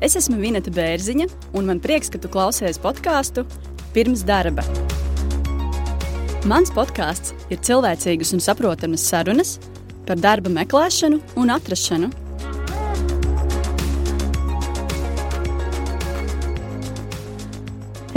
Es esmu Vineta Bērziņa, un man prieks, ka tu klausies podkāstu pirms darba. Mans podkāsts ir cilvēcīgas un saprotamas sarunas par darba meklēšanu un atrašanu.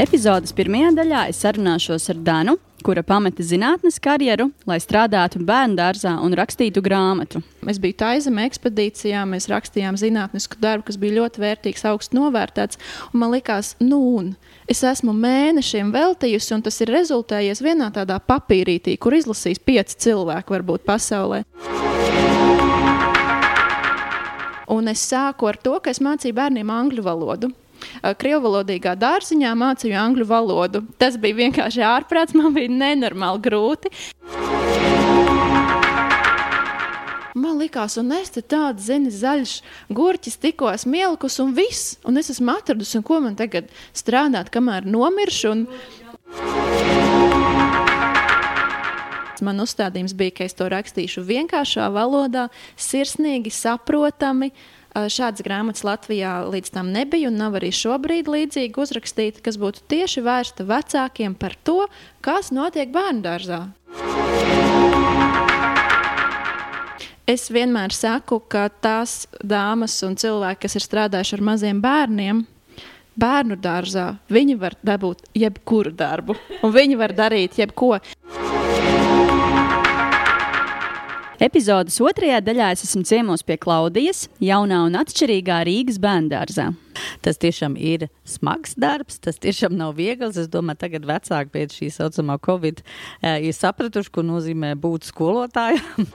Epizodes pirmajā daļā es sarunāšos ar Danu, kura pameta zinātnes karjeru, lai strādātu bērnu dārzā un rakstītu grāmatu. Es biju Taizemē ekspedīcijā, mēs rakstījām zinātnisku darbu, kas bija ļoti vērtīgs, augstu novērtēts. Man likās, nu, un es esmu mēnešiem veltījusi, un tas ir rezultējies vienā tādā papīrītī, kur izlasīs pieci cilvēki varbūt pasaulē. Un es sāku ar to, ka es mācīju bērniem angļu valodu. Krievvalodīgā dārziņā mācīju angļu valodu. Tas bija vienkārši ārprāts, man bija nenormāli grūti. Man liekas, un es te tādu zini, zaļš gurķis tikko esmu ielikus, un viss, un es esmu atradusi, ko man tagad strādāt, kamēr nomiršu. Un... Man uzstādījums bija, ka es to rakstīšu vienkāršā valodā, sirsnīgi, saprotami, uh, Šādas grāmatas Latvijā līdz tam nebija un nav arī šobrīd līdzīgi uzrakstīta, kas būtu tieši vērsta vecākiem par to, kas notiek bērnu dārzā. Es vienmēr saku, ka tās dāmas un cilvēki, kas ir strādājuši ar maziem bērniem, bērnu dārzā, viņi var dabūt jebkuru darbu, un viņi var darīt jebko. Epizodes otrajā daļā es esmu ciemos pie Klaudijas, jaunā un atšķirīgā Rīgas bērngārzā. Tas tiešām ir smags darbs, tas tiešām nav viegls. Es domāju, tagad vecāki pēc šī saucamā Covid eh, ir sapratuši, ko nozīmē būt skolotājam.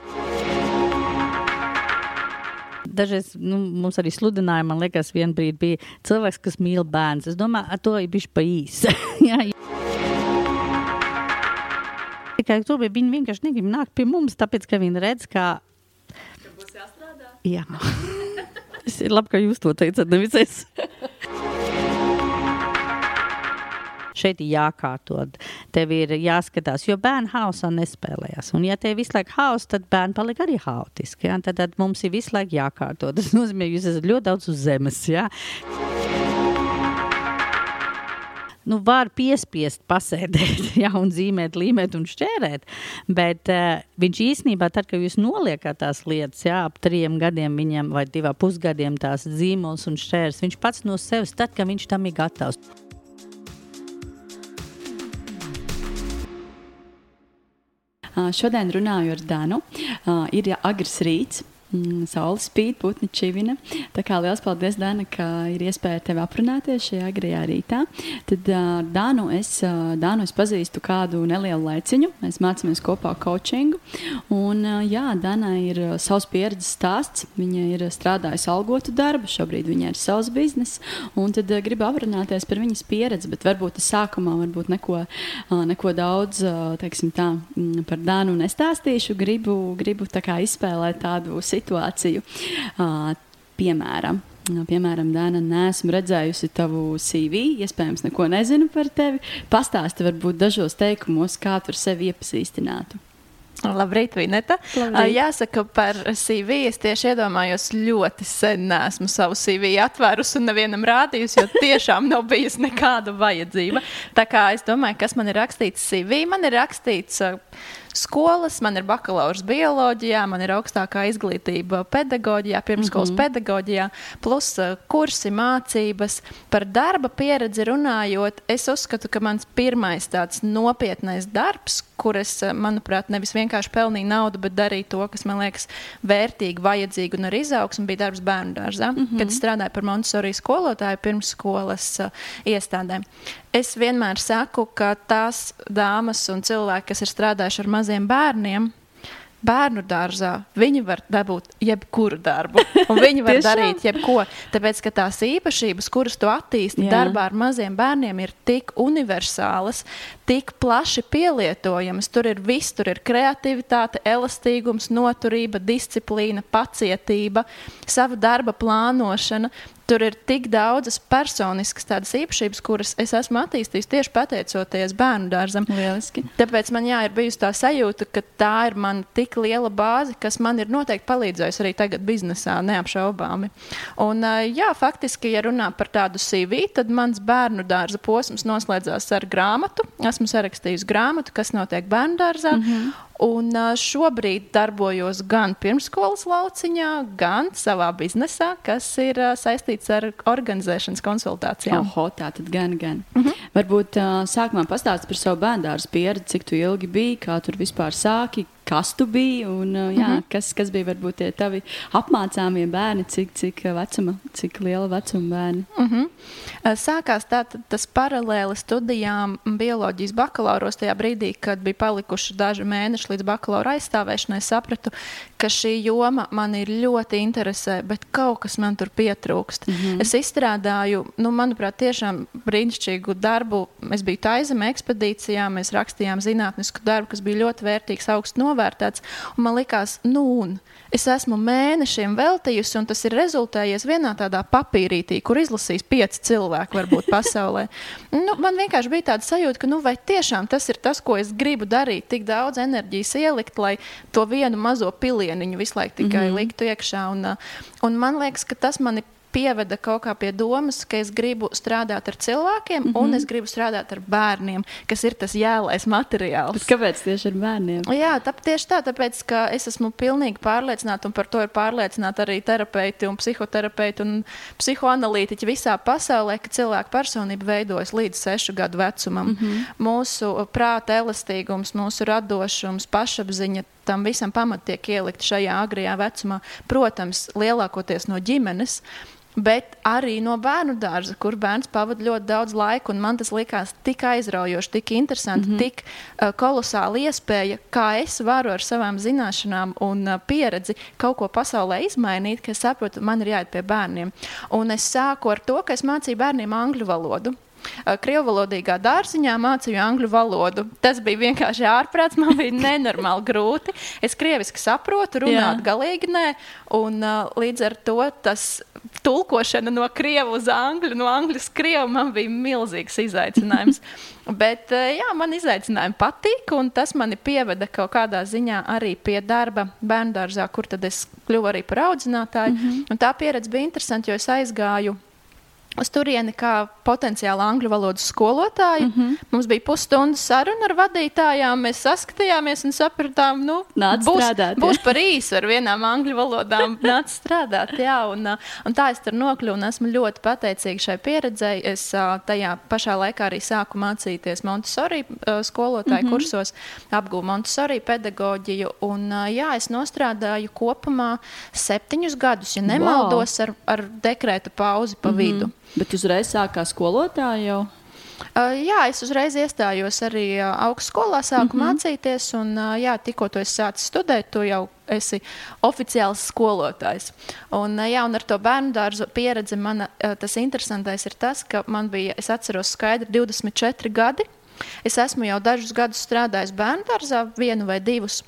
dažreiz nu, mums arī sludināja, man liekas, vienā brīdī bija cilvēks, kas mīl bērnu. Es domāju, ar to ir bijis pa īsi. Tikai to viņi vienkārši negrib nākt pie mums, tāpēc ka viņi redz, ka. Ka būs jāstrādā? Jā. Tas ir labi, ka jūs to teicat, nevis es. šeit ir jākārto. Tev ir jāskatās, jo bērni hausā nespēlējas. Un, ja tev visu laiku hausa, tad bērni paliek arī haotiski. Ja? Tad, tad mums ir visu laiku jākārto. Tas nozīmē, ka jūs esat ļoti daudz uz zemes. Ja? Nu, var piespiest pasēdēt, ja, un zīmēt, līmēt un šķērēt. Bet uh, viņš īsnībā, tad, kad jūs noliekat tās lietas, jā, ap trim gadiem viņam vai divā pusgadiem tās zīmols un šķērs, viņš pats no sevis, tad, kad viņš tam ir gatavs. Šodien runāju ar Danu. Ir agrs rīts, Mm, Saula spīd, putni čivina. Tā kā liels paldies, Dana, ka ir iespēja tevi aprunāties šajā agrajā rītā. Tad uh, Dānu, es, uh, Dānu es pazīstu kādu nelielu laiciņu. Mēs mācāmies kopā coachingu. Un, uh, jā, Dana ir savs pieredzes stāsts. Viņa ir strādājusi algotu darbu, šobrīd viņa ir savs bizness. Un tad uh, gribu aprunāties par viņas pieredzi, bet varbūt es sākumā varbūt neko, uh, neko daudz uh, teiksim, tā, mm, par Dānu nestāstīšu. Gribu, gribu tā izspēlēt tādu situāciju situāciju. Uh, piemēram, Piemēram, Dāna, neesmu redzējusi tavu CV, iespējams, neko nezinu par tevi. Pastāsti varbūt dažos teikumos, kā tu sevi iepazīstinātu. Labrīt, Vineta. Labrīt. Jāsaka, par CV es tieši iedomājos ļoti sen. Nesmu savu CV atvērusi un nevienam rādījusi, jo tiešām nav bijusi nekāda vajadzība. Tā kā es domāju, kas man ir rakstīts CV, man ir rakstīts. Uh, skolas, man ir bakalaura bioloģijā, man ir augstākā izglītība pedagoģijā, pirmskolas mm -hmm. pedagoģijā, plus uh, kursi, mācības. Par darba pieredzi runājot, es uzskatu, ka mans pirmais tāds nopietnais darbs, kur es, uh, manuprāt, nevis vienkārši pelnīju naudu, bet darīju to, kas man liekas vērtīgi, vajadzīgi un ar izaugsmu, bija darbs bērnu dārzā, mm -hmm. kad strādāju par Montesori skolotāju pirmsskolas uh, iestādēm. Es vienmēr saku, ka tās dāmas un cilvēki, kas ir strādājuši ar maziem bērniem, bērnu dārzā, viņi var dabūt jebkuru darbu. Viņi var darīt jebko. Tāpēc, ka tās īpašības, kuras tu attīsti Jā. darbā ar maziem bērniem, ir tik universālas, tik plaši pielietojamas. Tur ir viss, tur ir kreativitāte, elastīgums, noturība, disciplīna, pacietība, sava darba plānošana tur ir tik daudzas personiskas tādas īpašības, kuras es esmu attīstījis tieši pateicoties bērnu dārzam. Lieliski. Tāpēc man jā, ir bijusi tā sajūta, ka tā ir man tik liela bāze, kas man ir noteikti palīdzējusi arī tagad biznesā, neapšaubāmi. Un, jā, faktiski, ja runā par tādu CV, tad mans bērnu dārza posms noslēdzās ar grāmatu. Esmu sarakstījusi grāmatu, kas notiek bērnu dārzā. Mm -hmm. Un šobrīd darbojos gan pirmsskolas lauciņā, gan savā biznesā, kas ir saistīts ar organizēšanas konsultācijām. Oho, tā tad gan, gan. Mm -hmm. Varbūt sākumā pastāst par savu bērnu pieredzi, cik tu ilgi biji, kā tur vispār sāki, kas tu biji un uh, jā, mm -hmm. kas, kas bija varbūt tie tavi apmācāmie bērni, cik, cik vecuma, cik liela vecuma bērni. Mm -hmm. Sākās tātad tas paralēli studijām bioloģijas bakalauros tajā brīdī, kad bija palikuši daži mēneši līdz bakalaura aizstāvēšanai, sapratu, ka šī joma man ir ļoti interesē, bet kaut kas man tur pietrūkst. Mm -hmm. Es izstrādāju, nu, manuprāt, tiešām brīnišķīgu darbu. Es biju Taizemē ekspedīcijā, mēs rakstījām zinātnisku darbu, kas bija ļoti vērtīgs, augstu novērtēts novērtēts. Man likās, nu, un es esmu mēnešiem veltījusi, un tas ir rezultējies vienā tādā papīrītī, kur izlasīs pieci cilvēki, varbūt pasaulē. nu, man vienkārši bija tāda sajūta, ka, nu, vai tiešām tas ir tas, ko es gribu darīt, tik daudz enerģijas ielikt, lai to vienu mazo pilieniņu visu laiku tikai mm -hmm. liktu iekšā. Un, un man liekas, ka tas man ir pieveda kaut kā pie domas, ka es gribu strādāt ar cilvēkiem, mm -hmm. un es gribu strādāt ar bērniem, kas ir tas jēlais materiāls. Bet kāpēc tieši ar bērniem? Jā, tā, tieši tā, tāpēc, ka es esmu pilnīgi pārliecināta, un par to ir pārliecināti arī terapeiti un psihoterapeiti un psihoanalītiķi visā pasaulē, ka cilvēka personība veidojas līdz sešu gadu vecumam. Mm -hmm. Mūsu prāta elastīgums, mūsu radošums, pašapziņa tam visam pamat tiek ielikt šajā agrajā vecumā. Protams, lielākoties no ģimenes bet arī no bērnu dārza, kur bērns pavadīja ļoti daudz laika. Man tas likās tik aizraujoši, tik interesanti, mm -hmm. tik uh, kolosāli iespēja, kā es varu ar savām zināšanām un uh, pieredzi kaut ko pasaulē izmainīt, ka es saprotu, man ir jāiet pie bērniem. Un es sāku ar to, ka es mācīju bērniem angļu valodu. Krievvalodīgā dārziņā mācīju angļu valodu. Tas bija vienkārši ārprāts, man bija nenormāli grūti. Es krieviski saprotu, runāt Jā. galīgi nē, un līdz ar to tas tulkošana no krievu uz angļu, no angļu uz krievu man bija milzīgs izaicinājums. Bet jā, man izaicinājumi patīk, un tas mani pieveda kaut kādā ziņā arī pie darba bērnu dārzā, kur tad es kļuvu arī par audzinātāju. Mm -hmm. Un tā pieredze bija interesanta, jo es aizgāju uz turieni kā potenciāli angļu valodas skolotāja. Mm -hmm. Mums bija pusstundas saruna ar vadītājām. Mēs saskatījāmies un sapratām, nu, Nāc būs, strādāt, būs par īsu ar vienām angļu valodām. Nāc strādāt, jā, un, un tā es tur nokļuvu un esmu ļoti pateicīga šai pieredzei. Es tajā pašā laikā arī sāku mācīties Montessori skolotāju mm -hmm. kursos, apgūvu Montessori pedagoģiju. Un, jā, es nostrādāju kopumā septiņus gadus, ja nemaldos, wow. ar, ar dekrēta pauzi pa mm -hmm. vidu. Bet uzreiz sākās skolotāja jau. Uh, jā, es uzreiz iestājos arī uh, augstskolā, sāku mm -hmm. mācīties, un uh, jā, tikko tu esi sācis studēt, tu jau esi oficiāls skolotājs. Un, uh, jā, un ar to bērnu dārzu pieredzi man uh, tas interesantais ir tas, ka man bija, es atceros skaidri, 24 gadi. Es esmu jau dažus gadus strādājis bērnu dārzā, vienu vai divus.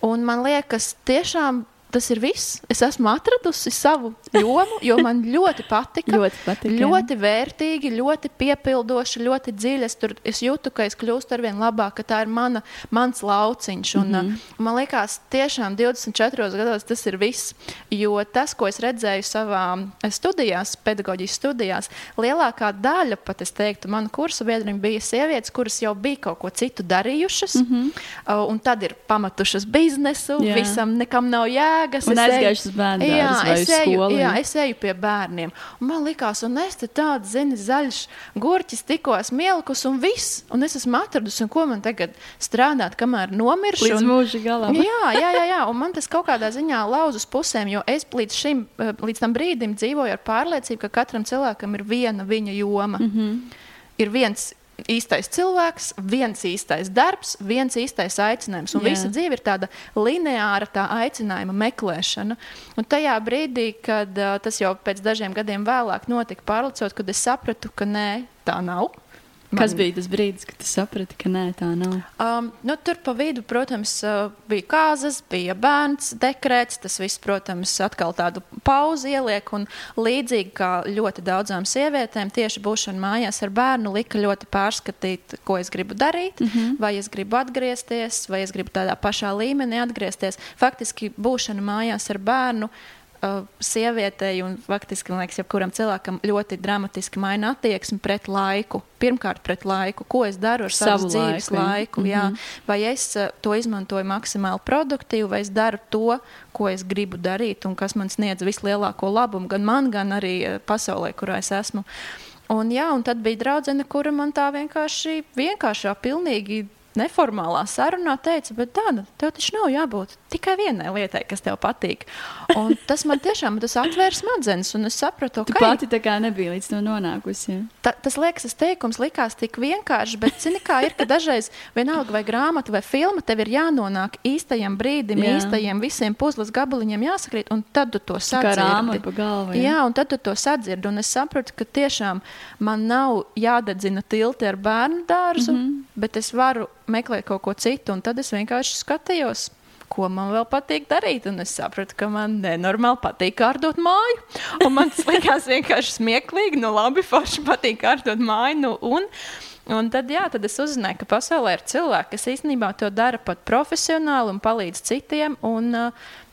Un man liekas, tiešām tas ir viss. Es esmu atradusi savu jomu, jo man ļoti patika. ļoti, patika ļoti vērtīgi, ļoti piepildoši, ļoti dziļi. Es, tur, es jūtu, ka es kļūstu ar vien labāk, ka tā ir mana, mans lauciņš. Un, mm -hmm. Man liekas, tiešām 24 gados tas ir viss. Jo tas, ko es redzēju savā studijās, pedagoģijas studijās, lielākā daļa, pat es teiktu, manu kursu biedriem bija sievietes, kuras jau bija kaut ko citu darījušas, mm -hmm. un tad ir pamatušas biznesu, Jā. visam nekam nav jēga jēgas. Un aizgājuši uz bērnu jā, es eju, jā, es eju pie bērniem. Un man likās, un es te tādu, zini, zaļš gurķis tikko esmu ielikus un viss. Un es esmu atradusi, un ko man tagad strādāt, kamēr nomiršu. Līdz un, mūža galam. jā, jā, jā, jā, un man tas kaut kādā ziņā lauz uz pusēm, jo es līdz šim, eh, līdz tam brīdim dzīvoju ar pārliecību, ka katram cilvēkam ir viena viņa joma. Mm -hmm. Ir viens īstais cilvēks, viens īstais darbs, viens īstais aicinājums. Un Jā. visa dzīve ir tāda lineāra tā aicinājuma meklēšana. Un tajā brīdī, kad tas jau pēc dažiem gadiem vēlāk notika pārlicot, kad es sapratu, ka nē, tā nav. Man... Kas bija tas brīdis, kad tu saprati, ka nē, tā nav? Um, nu, tur pa vidu, protams, uh, bija kāzas, bija bērns, dekrēts. Tas viss, protams, atkal tādu pauzi ieliek. Un līdzīgi kā ļoti daudzām sievietēm, tieši būšana mājās ar bērnu lika ļoti pārskatīt, ko es gribu darīt, mm -hmm. vai es gribu atgriezties, vai es gribu tādā pašā līmenī atgriezties. Faktiski būšana mājās ar bērnu uh, sievietei un faktiski, man liekas, jebkuram cilvēkam ļoti dramatiski maina attieksmi pret laiku. Pirmkārt, pret laiku, ko es daru ar savu dzīves laiku. laiku mm -hmm. jā. Vai es uh, to izmantoju maksimāli produktīvi, vai es daru to, ko es gribu darīt un kas man sniedz vislielāko labumu gan man, gan arī uh, pasaulē, kurā es esmu. Un, jā, un tad bija draudzene, kura man tā vienkārši, vienkāršā, pilnīgi neformālā sarunā teica, bet tāda, tev taču nav jābūt tikai vienai lietai, kas tev patīk. Un tas man tiešām tas atvērs smadzenes, un es sapratu, ka. Tu pati tā kā nebija līdz tam nonākusi. Ja? Ta, tas liekas, tas teikums likās tik vienkārši, bet zini, kā ir, ka dažreiz vienalga vai grāmata vai filma tev ir jānonāk īstajam brīdim, jā. īstajiem visiem puzles gabaliņiem jāsakrīt, un tad tu to sadzirdi. Galva, jā. jā, un tad tu to sadzirdi, un es sapratu, ka tiešām man nav jādedzina tilti ar bērnu dārzu, mm -hmm. bet es varu meklēt kaut ko citu, un tad es vienkārši skatījos ko man vēl patīk darīt. Un es sapratu, ka man nenormāli patīk kārtot māju. Un man tas likās vienkārši smieklīgi. Nu, labi, forši patīk kārtot māju. Nu, un, Un tad, jā, tad es uzzināju, ka pasaulē ir cilvēki, kas īstenībā to dara pat profesionāli un palīdz citiem. Un,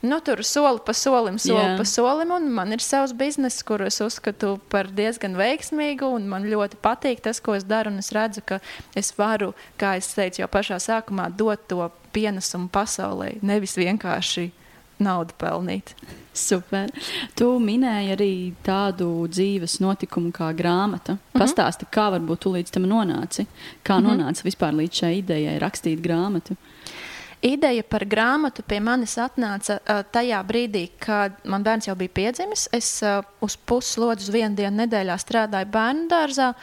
nu, tur soli pa solim, soli jā. pa solim. Man ir savs bizness, kuru es uzskatu par diezgan veiksmīgu. Man ļoti patīk tas, ko es daru. Es redzu, ka es varu, kā es teicu jau pašā sākumā, dot to pienesumu pasaulē, nevis vienkārši naudu pelnīt. Super. Tu minēji arī tādu dzīves notikumu kā grāmata. Mm -hmm. Pastāsti, kā varbūt tu līdz tam nonāci? Kā mm -hmm. nonāca vispār līdz šai idejai rakstīt grāmatu? Ideja par grāmatu pie manis atnāca uh, tajā brīdī, kad man bērns jau bija piedzimis. Es uh, uz puslodzi uz vienu dienu nedēļā strādāju bērnu dārzā.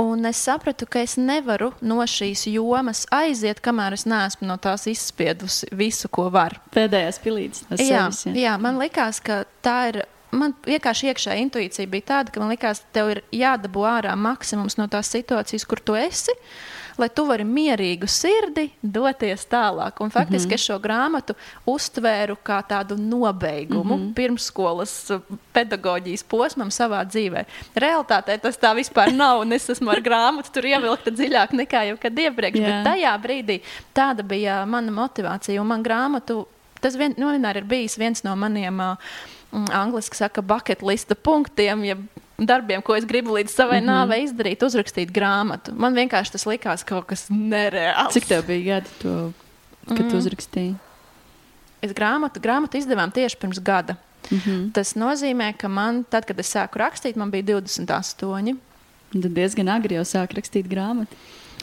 Un es sapratu, ka es nevaru no šīs jomas aiziet, kamēr es neesmu no tās izspiedusi visu, ko varu. Pēdējais pilīts. Jā, sevis, jā. jā, man likās, ka tā ir man vienkārši iekšā intuīcija bija tāda, ka man liekas, tev ir jādabū ārā maksimums no tās situācijas, kur tu esi lai tu vari mierīgu sirdi doties tālāk. Un faktiski mm -hmm. es šo grāmatu uztvēru kā tādu nobeigumu mm -hmm. pirmsskolas uh, pedagoģijas posmam savā dzīvē. Realtātē tas tā vispār nav, un es esmu ar grāmatu tur ievilkta dziļāk nekā jebkad iepriekš. Yeah. Bet tajā brīdī tāda bija mana motivācija, un man grāmatu tas vien, nu, vienmēr ir bijis viens no maniem. Uh, Angliski saka, bucket lista punktiem, ja darbiem, ko es gribu līdz savai mm -hmm. nāvei izdarīt, uzrakstīt grāmatu. Man vienkārši tas likās kaut kas nereāls. Cik tev bija gadi, to, kad mm. tu uzrakstīji? Es grāmatu, grāmatu izdevām tieši pirms gada. Mm -hmm. Tas nozīmē, ka man, tad, kad es sāku rakstīt, man bija 28. Tad diezgan agri jau sāk rakstīt grāmatu.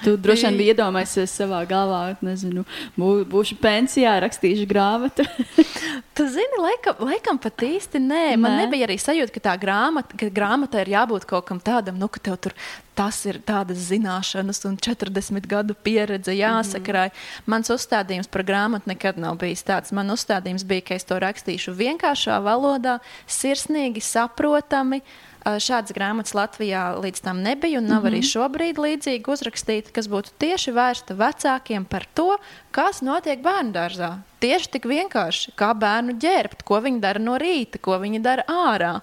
Tu droši vien biji iedomājies savā galvā, nezinu, bū, būšu pensijā, rakstīšu grāmatu. tu zini, laikam, laikam pat īsti nē. nē. Man nebija arī sajūta, ka tā grāmata, ka grāmatai ir jābūt kaut kam tādam, nu, ka tev tur tas ir tādas zināšanas un 40 gadu pieredze jāsakrāj. Mm -hmm. Mans uzstādījums par grāmatu nekad nav bijis tāds. Man uzstādījums bija, ka es to rakstīšu vienkāršā valodā, sirsnīgi, saprotami. Uh, Šādas grāmatas Latvijā līdz tam nebija, un nav mm -hmm. arī mhm. šobrīd līdzīgi uzrakstīta, kas būtu tieši vērsta vecākiem par to, kas notiek bērnu dārzā. Tieši tik vienkārši, kā bērnu ģērbt, ko viņi dara no rīta, ko viņi dara ārā.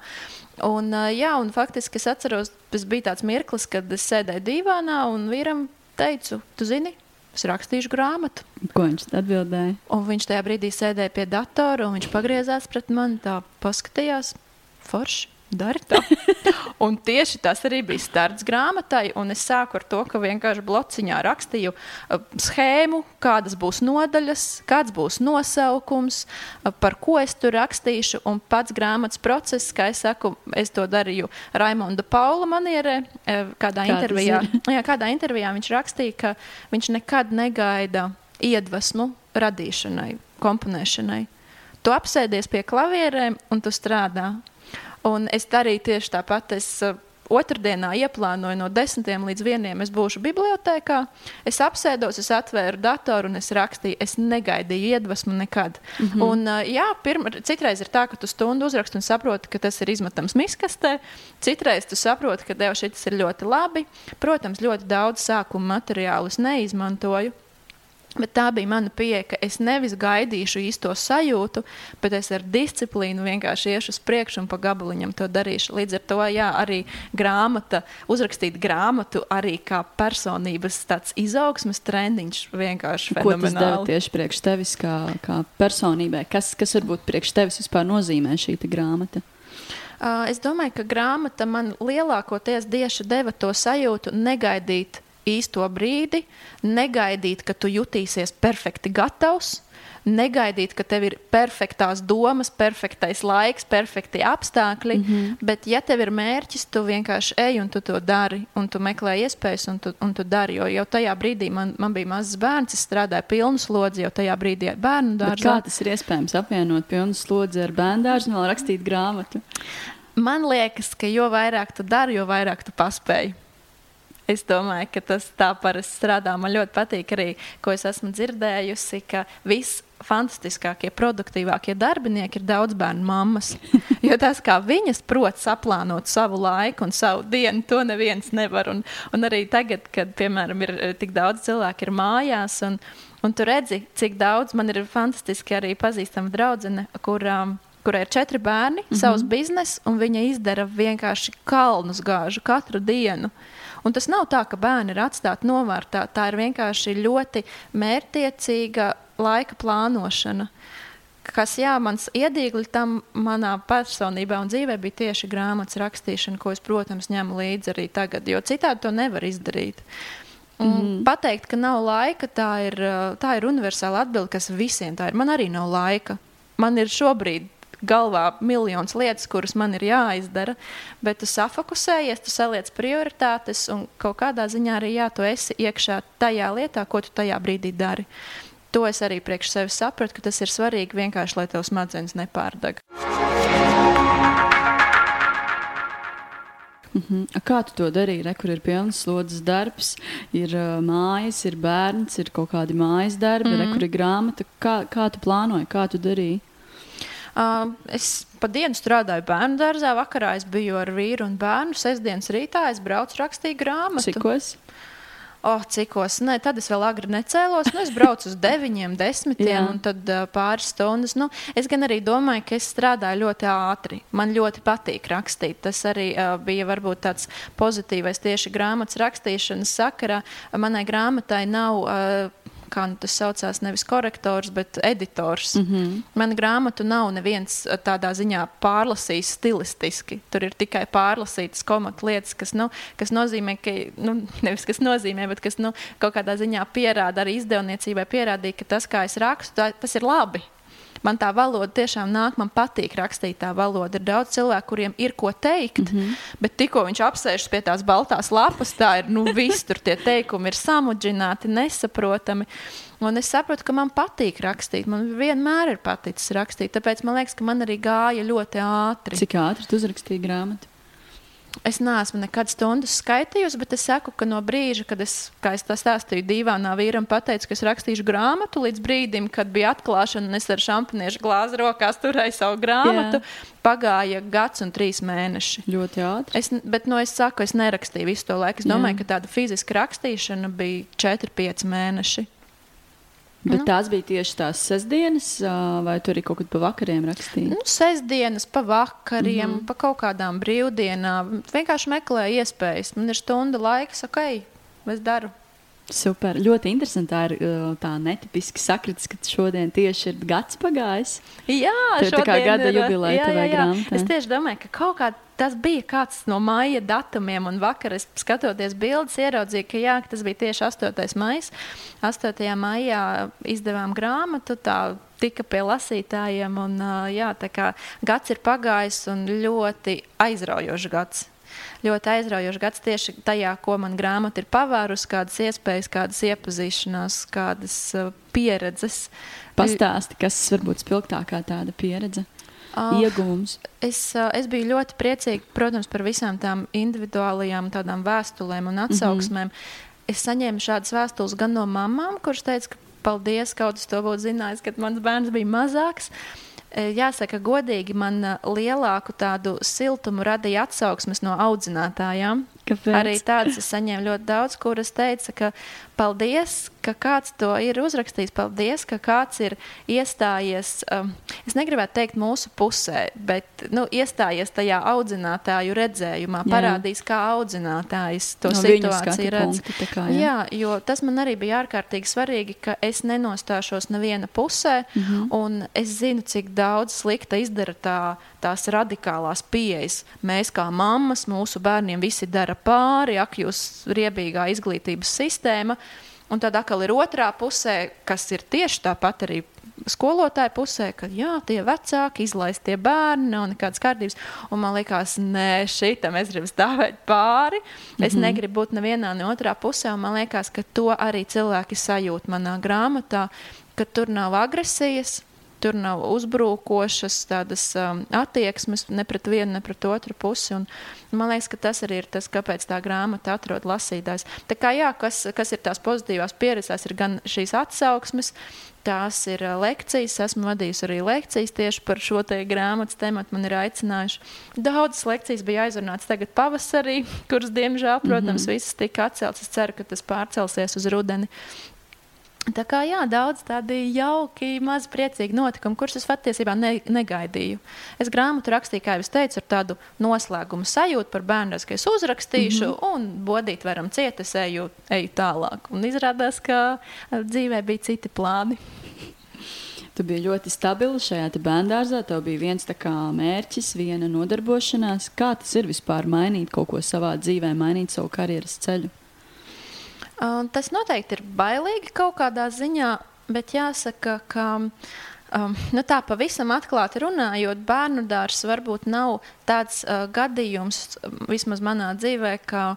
Un, jā, un faktiski es atceros, tas bija tāds mirklis, kad es sēdēju divānā un vīram teicu, tu zini, es rakstīšu grāmatu. Ko viņš atbildēja? Un viņš tajā brīdī sēdēja pie datora un viņš pagriezās pret mani, tā paskatījās, forši dari tā. un tieši tas arī bija starts grāmatai. Es sāku ar to, ka vienkārši blociņā rakstīju uh, schēmu, kādas būs nodaļas, kāds būs nosaukums, uh, par ko es tur rakstīšu. Un pats grāmatas process, kā es saku, es to darīju Raimonda Paula manierē. Uh, kādā, Kā intervijā, jā, kādā intervijā viņš rakstīja, ka viņš nekad negaida iedvesmu radīšanai, komponēšanai. Tu apsēdies pie klavierēm un tu strādā. Un es darīju tieši tāpat. Es uh, otrdienā ieplānoju no 10 līdz 1. Es būšu bibliotekā, es apsēdos, es atvēru datoru un es rakstīju. Es negaidīju iedvesmu nekad. Mm -hmm. un, jā, pirma, citreiz ir tā, ka tu stundu uzraksti un saproti, ka tas ir izmetams miskastē. Citreiz tu saproti, ka tev šis ir ļoti labi. Protams, ļoti daudz sākuma materiālu es neizmantoju. Bet tā bija mana pieeja, ka es nevis gaidīšu īsto sajūtu, bet es ar disciplīnu vienkārši iešu uz priekšu un pa gabaliņam to darīšu. Līdz ar to jā, arī grāmata, uzrakstīt grāmatu arī kā personības izaugsmes trendiņš vienkārši fenomenāli. Ko tas tieši priekš tevis kā, kā personībai? Kas, kas varbūt priekš tevis vispār nozīmē šī grāmata? Uh, es domāju, ka grāmata man lielākoties tieši deva to sajūtu negaidīt īsto brīdi, negaidīt, ka tu jutīsies perfekti gatavs, negaidīt, ka tev ir perfektās domas, perfektais laiks, perfekti apstākļi. Mm -hmm. Bet, ja tev ir mērķis, tu vienkārši ej un tu to dari, un tu meklē iespējas, un tu, un tu dari. Jo jau tajā brīdī man, man bija mazs bērns, es strādāju pilnu slodzi, jau tajā brīdī ar bērnu dārzu. Kā tas ir iespējams apvienot pilnu slodzi ar bērnu dārzu un vēl rakstīt grāmatu? Man liekas, ka jo vairāk tu dari, jo vairāk tu paspēji. Es domāju, ka tas tā parasti strādā. Man ļoti patīk arī, ko es esmu dzirdējusi, ka viss fantastiskākie, produktīvākie darbinieki ir daudz bērnu mammas. Jo tas, kā viņas prot saplānot savu laiku un savu dienu, to neviens nevar. Un, un arī tagad, kad, piemēram, ir eh, tik daudz cilvēku ir mājās, un, un tu redzi, cik daudz man ir fantastiski arī pazīstama draudzene, kur, um, kurai ir četri bērni, mm -hmm. savs bizness, un viņa izdara vienkārši kalnus gāžu katru dienu. Un tas nav tā, ka bērni ir atstāti novārtā. Tā ir vienkārši ļoti mērķtiecīga laika plānošana. Kas, jā, mans iedīgli tam manā personībā un dzīvē bija tieši grāmatas rakstīšana, ko es, protams, ņemu līdzi arī tagad, jo citādi to nevar izdarīt. Un mm. Pateikt, ka nav laika, tā ir, tā ir universāla atbilde, kas visiem tā ir. Man arī nav laika. Man ir šobrīd galvā miljonus lietas, kuras man ir jāizdara, bet tu safokusējies, tu saliec prioritātes un kaut kādā ziņā arī jā, tu esi iekšā tajā lietā, ko tu tajā brīdī dari. To es arī priekš sevis sapratu, ka tas ir svarīgi vienkārši, lai tavs smadzenes nepārdeg. Mm -hmm. Kā tu to darīji? Re, kur ir pilns slodzes darbs, ir uh, mājas, ir bērns, ir kaut kādi mājas darbi, mm -hmm. re, kur ir grāmata. Kā, kā tu plānoji, kā tu darīji? Uh, es pa dienu strādāju bērnu dārzā, vakarā es biju ar vīru un bērnu. Sestdienas rītā es braucu rakstīt grāmatu. Cikos? Oh, cikos? Nē, tad es vēl agri necēlos. Nu, es braucu uz 9, 10 un tad uh, pāris stundas. Nu, es gan arī domāju, ka es strādāju ļoti ātri. Man ļoti patīk rakstīt. Tas arī uh, bija varbūt tāds pozitīvais tieši grāmatas rakstīšanas sakarā. Manai grāmatai nav. Uh, kā nu tas saucās, nevis korektors, bet editors. Mm -hmm. Mana grāmatu nav neviens eh, tādā ziņā pārlasījis stilistiski. Tur ir tikai pārlasītas komatu lietas, kas, nu, kas nozīmē, ka, nu, nevis kas nozīmē, bet kas nu, kaut kādā ziņā pierāda arī izdevniecībai, pierādīja, ka tas, kā es rakstu, tā, tas ir labi man tā valoda tiešām nāk, man patīk rakstīt tā valoda. Ir daudz cilvēku, kuriem ir ko teikt, mm -hmm. bet tikko viņš apsēžas pie tās baltās lapas, tā ir nu, viss tur tie teikumi ir samudžināti, nesaprotami. Un es saprotu, ka man patīk rakstīt. Man vienmēr ir paticis rakstīt. Tāpēc man liekas, ka man arī gāja ļoti ātri. Cik ātri tu uzrakstīji grāmatu? Es neesmu nekad stundas skaitījusi, bet es saku, ka no brīža, kad es, kā es tā stāstīju, divānā vīram pateicu, ka es rakstīšu grāmatu, līdz brīdim, kad bija atklāšana, un es ar šampaniešu glāzi rokās turēju savu grāmatu, Jā. pagāja gads un trīs mēneši. Ļoti ātri. Es, bet, nu, es saku, es nerakstīju visu to laiku. Es domāju, Jā. ka tāda fiziska rakstīšana bija 4-5 mēneši. Bet nu. tās bija tieši tās sestdienas, vai tur arī kaut kad pa vakariem rakstīja? Nu, sestdienas, pa vakariem, mm -hmm. pa kaut kādām brīvdienām. Vienkārši meklēju iespējas. Man ir stunda laiks, ok, es daru. Super. Ļoti interesanti. Tā ir tā netipiski sakritis, ka šodien tieši ir gads pagājis. Jā, tā ir kā gada jubileja tavai grāmatai. Es tieši domāju, ka kaut kā tas bija kāds no maija datumiem, un vakar es skatoties bildes, ieraudzīju, ka, jā, tas bija tieši 8. maija. 8. maijā izdevām grāmatu. Tā, tika pie lasītājiem, un jā, tā kā gads ir pagājis un ļoti aizraujošs gads ļoti aizraujošs gads tieši tajā, ko man grāmata ir pavērusi, kādas iespējas, kādas iepazīšanās, kādas pieredzes. Pastāsti, kas varbūt spilgtākā tāda pieredze? Uh, ieguvums? Es, uh, es biju ļoti priecīga, protams, par visām tām individuālajām tādām vēstulēm un atsauksmēm. Mm -hmm. Es saņēmu šādas vēstules gan no mamām, kuras teica, ka paldies, kaut kas to būtu zinājis, kad mans bērns bija mazāks. Jāsaka, godīgi man lielāku tādu siltumu radīja atsauksmes no audzinātājām. Kāpēc? Arī tādas es saņēmu ļoti daudz, kuras teica, ka paldies, ka kāds to ir uzrakstījis, paldies, ka kāds ir iestājies. Um, es negribētu teikt mūsu pusē, bet nu, iestājies tajā audzinātāju redzējumā, jā. parādījis, kā audzinātājs to no situāciju redz. Punktu, kā, jā. jā, jo tas man arī bija ārkārtīgi svarīgi, ka es nenostāšos neviena pusē, mm -hmm. un es zinu, cik daudz slikta izdara tā, tās radikālās pieejas. Mēs kā mammas, mūsu bērniem visi dara pāri, ak, jūs riebīgā izglītības sistēma. Un tad atkal ir otrā pusē, kas ir tieši tāpat arī skolotāja pusē, ka jā, tie vecāki izlaist tie bērni, nav nekādas kārtības. Un man liekas, nē, šitam es gribu stāvēt pāri. Es mm -hmm. negribu būt nevienā, ne otrā pusē. Un man liekas, ka to arī cilvēki sajūt manā grāmatā, ka tur nav agresijas, tur nav uzbrukošas tādas um, attieksmes ne pret vienu, ne pret otru pusi. Un, man liekas, ka tas arī ir tas, kāpēc tā grāmata atrod lasītājs. Tā kā jā, kas, kas ir tās pozitīvās pieredzes, ir gan šīs atsauksmes, tās ir uh, lekcijas. Esmu vadījusi arī lekcijas tieši par šo te grāmatas tematu. Man ir aicinājuši. Daudzas lekcijas bija aizrunātas tagad pavasarī, kuras, diemžēl, protams, mm -hmm. visas tika atceltas. Es ceru, ka tas pārcelsies uz rudeni. Tā kā jā, daudz tādi jauki, maz priecīgi notikumi, kurus es patiesībā ne, negaidīju. Es grāmatu rakstīju, kā jau teicu, ar tādu noslēgumu sajūtu par bērnu, ka es uzrakstīšu, mm -hmm. un bodīt varam ciet, es eju, eju tālāk. Un izrādās, ka dzīvē bija citi plāni. Tu biji ļoti stabila šajā bērngārzā. Tev bija viens mērķis, viena nodarbošanās. Kā tas ir vispār mainīt kaut ko savā dzīvē, mainīt savu karjeras ceļu? Uh, tas noteikti ir bailīgi kaut kādā ziņā, bet jāsaka, ka. Um, nu tā pavisam atklāti runājot, bērnu dārzs varbūt nav tāds uh, gadījums, vismaz manā dzīvē, ka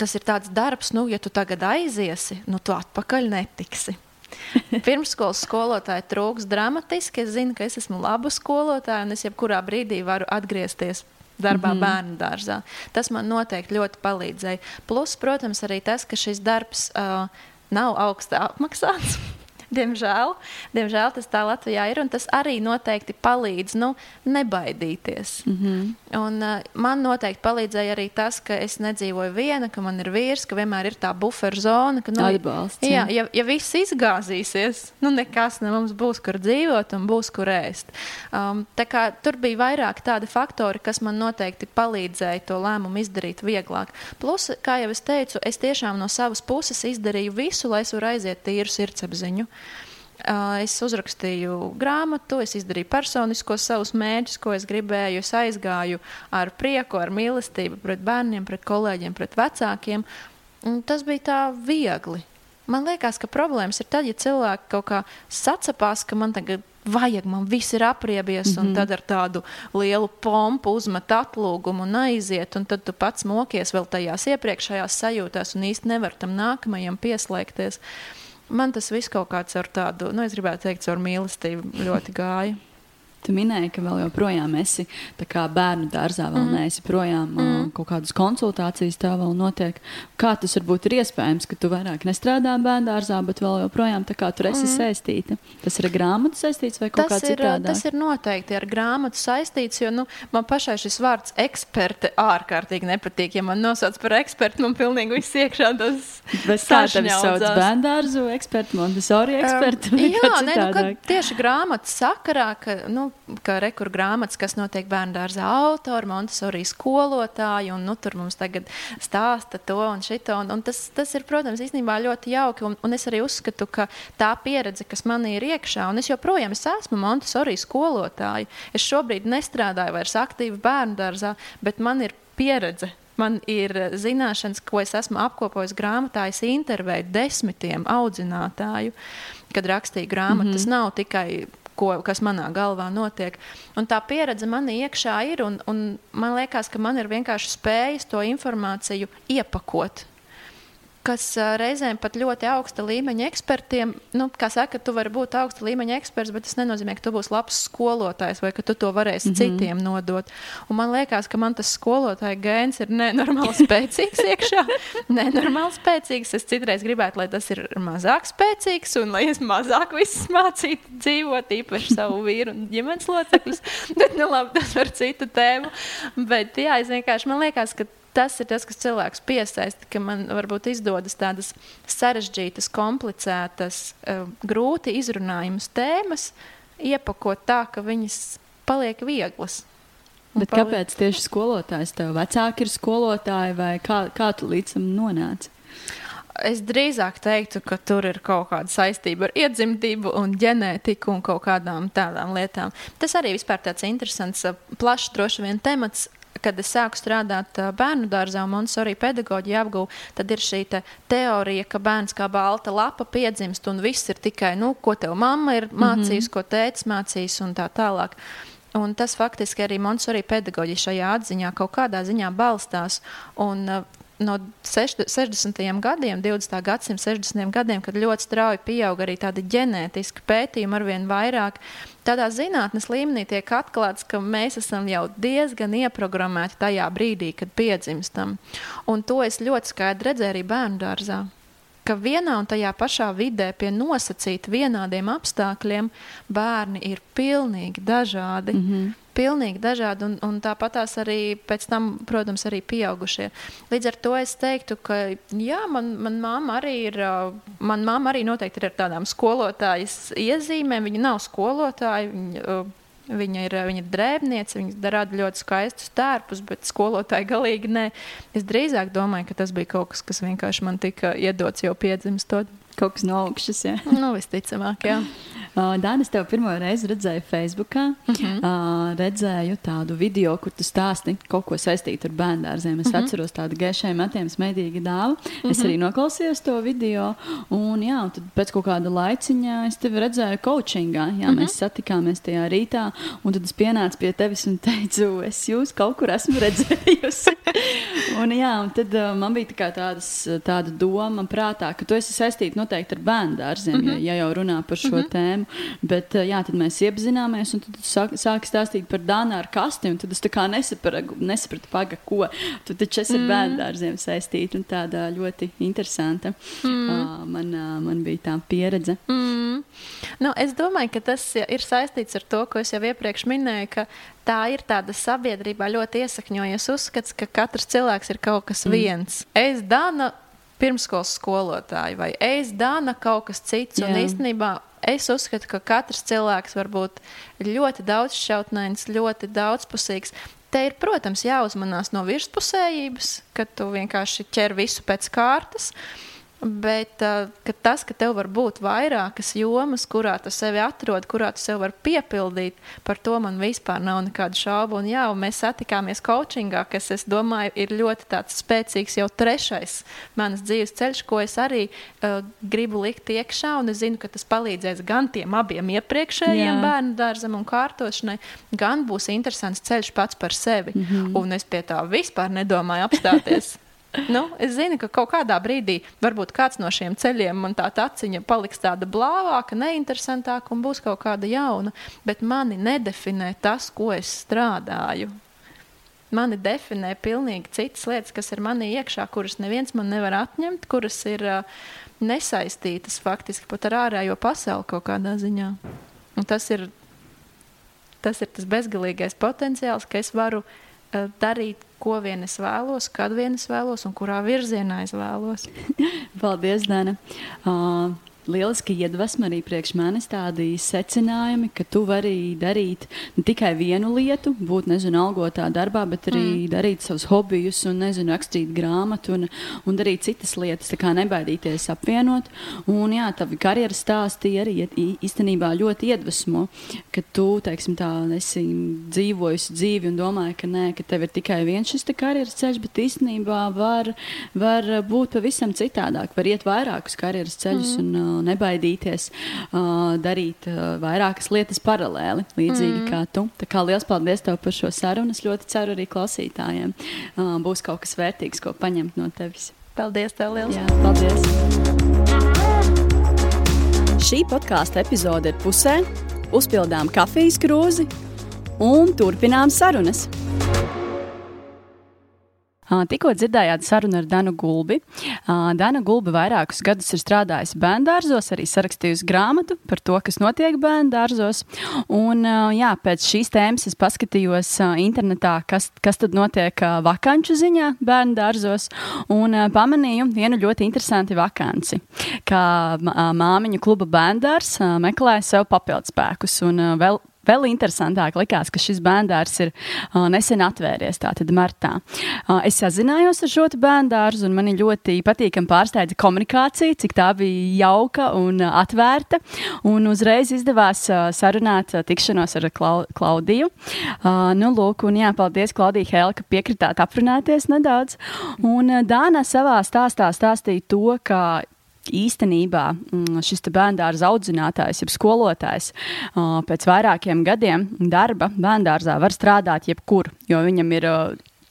tas ir tāds darbs, nu, ja tu tagad aiziesi, nu, tu atpakaļ netiksi. Pirmsskolas skolotāja trūks dramatiski. Es zinu, ka es esmu laba skolotāja un es jebkurā brīdī varu atgriezties darbā mm -hmm. bērnu dārzā. Tas man noteikti ļoti palīdzēja. Plus, protams, arī tas, ka šis darbs uh, nav augsti apmaksāts. Diemžēl, diemžēl tas tā Latvijā ir, un tas arī noteikti palīdz nu, nebaidīties. Mm -hmm. un, uh, man noteikti palīdzēja arī tas, ka es nedzīvoju viena, ka man ir vīrs, ka vienmēr ir tā buferu zona. Ka, nu, Atbalsts, jā. Jā, ja, ja viss izgāzīsies, nu nekas ne mums būs, kur dzīvot un būs, kur ēst. Um, kā, tur bija vairāk tādi faktori, kas man noteikti palīdzēja to lēmumu izdarīt vieglāk. Plus, kā jau es teicu, es tiešām no savas puses izdarīju visu, lai es varētu aiziet tīru sirdsapziņu. Es uzrakstīju grāmatu, es izdarīju personiskos savus mērķus, ko es gribēju. Es aizgāju ar prieku, ar mīlestību pret bērniem, pret kolēģiem, pret vecākiem. Un tas bija tā viegli. Man liekas, ka problēmas ir tad, ja cilvēki kaut kā sacapās, ka man tagad vajag, man viss ir apriebies, mm -hmm. un mhm. tad ar tādu lielu pompu uzmet atlūgumu un aiziet, un tad tu pats mokies vēl tajās iepriekšējās sajūtās un īsti nevar tam nākamajam pieslēgties. Uh, Man tas viss kaut kāds ar tādu, nu, es gribētu teikt, ar mīlestību ļoti gāja. Tu minēji, ka vēl joprojām esi bērnu dārzā, vēl mm. neesi projām. Mm. Kaut kādas konsultācijas tā vēl notiek. Kā tas varbūt ir iespējams, ka tu vairāk nestrādā bērnu dārzā, bet vēl joprojām tur esi mm. saistīta? Tas ir ar grāmatu saistīts vai kaut kā citādi? Tas ir noteikti ar grāmatu saistīts, jo nu, man pašai šis vārds eksperte ārkārtīgi nepatīk. Ja man nosauc par ekspertu, man pilnīgi viss iekšā tas sauc bērnu dārzu ekspertu, Montesori ekspertu. Um, jā, ne, nu, tieši grāmatas sakarā, ka, nu, ka rekur grāmatas, kas notiek bērnu dārzā, autori, Montesori skolotāji, un nu, tur mums tagad stāsta to un šito. Un, un tas, tas ir, protams, īstenībā ļoti jauki, un, un es arī uzskatu, ka tā pieredze, kas manī ir iekšā, un es joprojām es esmu Montesori skolotāja, es šobrīd nestrādāju vairs aktīvi bērnu dārzā, bet man ir pieredze man ir zināšanas, ko es esmu apkopojis grāmatā. Es intervēju desmitiem audzinātāju, kad rakstīju grāmatu. Mm -hmm. Tas nav tikai ko, kas manā galvā notiek. Un tā pieredze manī iekšā ir, un, un man liekas, ka man ir vienkārši spējas to informāciju iepakot. Kas reizēm pat ļoti augsta līmeņa ekspertiem, nu, kā saka, tu vari būt augsta līmeņa eksperts, bet tas nenozīmē, ka tu būsi labs skolotājs vai ka tu to varēsi mm -hmm. citiem nodot. Un man liekas, ka man tas skolotāja gēns ir nenormāli spēcīgs iekšā. nenormāli spēcīgs. Es citreiz gribētu, lai tas ir mazāk spēcīgs un lai es mazāk visus mācītu dzīvot, īpaši savu vīru un ģimenes locekļus. bet, nu, labi, tas par citu tēmu. Bet, jā, es vienkārši man liekas, ka tas ir tas, kas cilvēks piesaista, ka man varbūt izdodas tādas sarežģītas, komplicētas, uh, grūti izrunājamas tēmas, iepakot tā, ka viņas paliek vieglas. Bet paliek... kāpēc tieši skolotājs tev vecāki ir skolotāji vai kā, kā tu līdz tam nonāci? Es drīzāk teiktu, ka tur ir kaut kāda saistība ar iedzimtību un ģenētiku un kaut kādām tādām lietām. Tas arī vispār tāds interesants, plašs droši vien temats kad es sāku strādāt bērnu dārzā un Montesori pedagoģiju apgūvu, tad ir šī te teorija, ka bērns kā balta lapa piedzimst un viss ir tikai, nu, ko tev mamma ir mācījusi, mm -hmm. ko tēvs mācījis un tā tālāk. Un tas faktiski arī Montesori pedagoģija šajā atziņā kaut kādā ziņā balstās. Un, uh, no 60. gadiem, 20. gadsimta 60. gadiem, kad ļoti strauji pieauga arī tādi ģenētiski pētījumi, arvien vairāk. Tādā zinātnes līmenī tiek atklāts, ka mēs esam jau diezgan ieprogrammēti tajā brīdī, kad piedzimstam. Un to es ļoti skaidri redzēju arī bērnu dārzā ka vienā un tajā pašā vidē, pie nosacīta vienādiem apstākļiem, bērni ir pilnīgi dažādi. Mm -hmm. Pilnīgi dažādi, un, un tāpat tās arī pēc tam, protams, arī pieaugušie. Līdz ar to es teiktu, ka jā, man, man mamma arī ir, man mamma arī noteikti ir ar tādām skolotājas iezīmēm. Viņa nav skolotāja, viņa Viņa ir, viņa ir drēbniece, viņa rada ļoti skaistus tērpus, bet skolotāji galīgi nē. Es drīzāk domāju, ka tas bija kaut kas, kas vienkārši man tika iedots jau piedzimstot. Kaut kas no augšas, jā. Nu, visticamāk, jā. Uh, Dānis, tev pirmo reizi redzēju Facebookā. Uh -huh. uh, redzēju tādu video, kur tu stāsti kaut ko saistītu ar bērngārziem. Es uh mhm. -huh. atceros tādu gaišai matiem smēķīgu dāvu. Uh -huh. Es arī mhm. noklausījos to video. Un, jā, un tad pēc kaut kāda laiciņa es tevi redzēju coachingā. Jā, uh -huh. Mēs satikāmies tajā rītā. Un tad es pienācu pie tevis un teicu, es jūs kaut kur esmu redzējusi. un, jā, un tad uh, man bija tā tādas, tāda doma prātā, ka tu esi saistīta noteikti ar bērngārziem, uh -huh. ja, ja jau runā par šo uh -huh. tēmu. Bet eh, jā, tad mēs iepazināmies, un tad sāk, sāk stāstīt par Dānu ar kasti. Tad es nesapratu, nesapratu paga, ko tu taču esi mm. ar bērnu dārziem saistīta. Tāda ļoti interesanta mm. uh, man, uh, man bija tā pieredze. Mm. Nu, es domāju, ka tas ir saistīts ar to, ko es jau iepriekš minēju, ka tā ir tāda sabiedrībā ļoti iesakņojies uzskats, ka katrs cilvēks ir kaut kas mm. viens. Es Dāna pirmskolas skolotāju vai es Dāna kaut kas cits. Jā. Un īstenībā Es uzskatu, ka katrs cilvēks var būt ļoti daudzšķautnēns, ļoti daudzpusīgs. Te ir, protams, jāuzmanās no virspusējības, ka tu vienkārši ķer visu pēc kārtas. Uh, Bet uh, ka tas, ka tev var būt vairākas jomas, kurā tu sevi atrod, kurā tu sevi vari piepildīt, par to man vispār nav nekādu šaubu. Un, jā, un mēs satikāmies coachingā, kas, es domāju, ir ļoti spēcīgs jau trešais manas dzīves ceļš, ko es arī uh, gribu likt iekšā. Un es zinu, ka tas palīdzēs gan tiem abiem iepriekšējiem jā. bērnu dārzam un kārtošanai, gan būs interesants ceļš pats par sevi. Mm -hmm. Un es pie tā vispār nedomāju apstāties. Nu, es zinu, ka kaut kādā brīdī varbūt kāds no šiem ceļiem man tā aciņa paliks tāda blāvāka, neinteresantāka un būs kaut kāda jauna. Bet mani nedefinē tas, ko es strādāju. Mani definē pilnīgi citas lietas, kas ir manī iekšā, kuras neviens man nevar atņemt, kuras ir uh, nesaistītas faktiski pat ar ārējo pasauli kaut kādā ziņā. Un tas ir tas, ir tas bezgalīgais potenciāls, ka es varu uh, darīt ko vien es vēlos, kad vien es vēlos un kurā virzienā es vēlos. Paldies, Dana! Uh, lieliski iedvesma arī priekš manis tādi secinājumi, ka tu vari darīt ne tikai vienu lietu, būt, nezinu, algotā darbā, bet arī mm. darīt savus hobijus un, nezinu, rakstīt grāmatu un, un darīt citas lietas, tā kā nebaidīties apvienot. Un, jā, tavi karjeras stāsti arī īstenībā ļoti iedvesmo, ka tu, teiksim tā, esi dzīvojusi dzīvi un domāji, ka nē, ka tev ir tikai viens šis karjeras ceļš, bet īstenībā var, var būt pavisam citādāk, var iet vairākus karjeras ceļus mm. un nebaidīties uh, darīt uh, vairākas lietas paralēli, līdzīgi mm. kā tu. Tā kā liels paldies tev par šo sarunu. Es ļoti ceru arī klausītājiem uh, būs kaut kas vērtīgs, ko paņemt no tevis. Paldies, tev liels! Jā, paldies! Šī podkāstu epizode ir pusē, uzpildām kafijas krūzi un turpinām sarunas. Tikko dzirdējāt sarunu ar Danu Gulbi. Dana Gulbi vairākus gadus ir strādājusi bērngārzos, arī sarakstījusi grāmatu par to, kas notiek bērngārzos. Un, jā, pēc šīs tēmas es paskatījos internetā, kas, kas tad notiek vakanču ziņā bērngārzos, un pamanīju vienu ļoti interesantu vakanci, kā māmiņu kluba bērngārs meklē sev papildspēkus. Un vēl Vēl interesantāk likās, ka šis bērns ir uh, nesen atvēries, tātad martā. Uh, es sazinājos ar šo bērnu, un man ļoti patīkami pārsteidza komunikācija, cik tā bija jauka un uh, atvērta. Un uzreiz izdevās uh, sarunāt uh, tikšanos ar Klau Klaudiju. Uh, nu, lūk, un jā, paldies, Klaudija Hēl, ka piekritāt aprunāties nedaudz. Un uh, Dāna savā stāstā stāstīja to, ka īstenībā mm, šis bērngārza audzinātājs, jeb skolotājs, pēc vairākiem gadiem darba bērngārzā var strādāt jebkur, jo viņam ir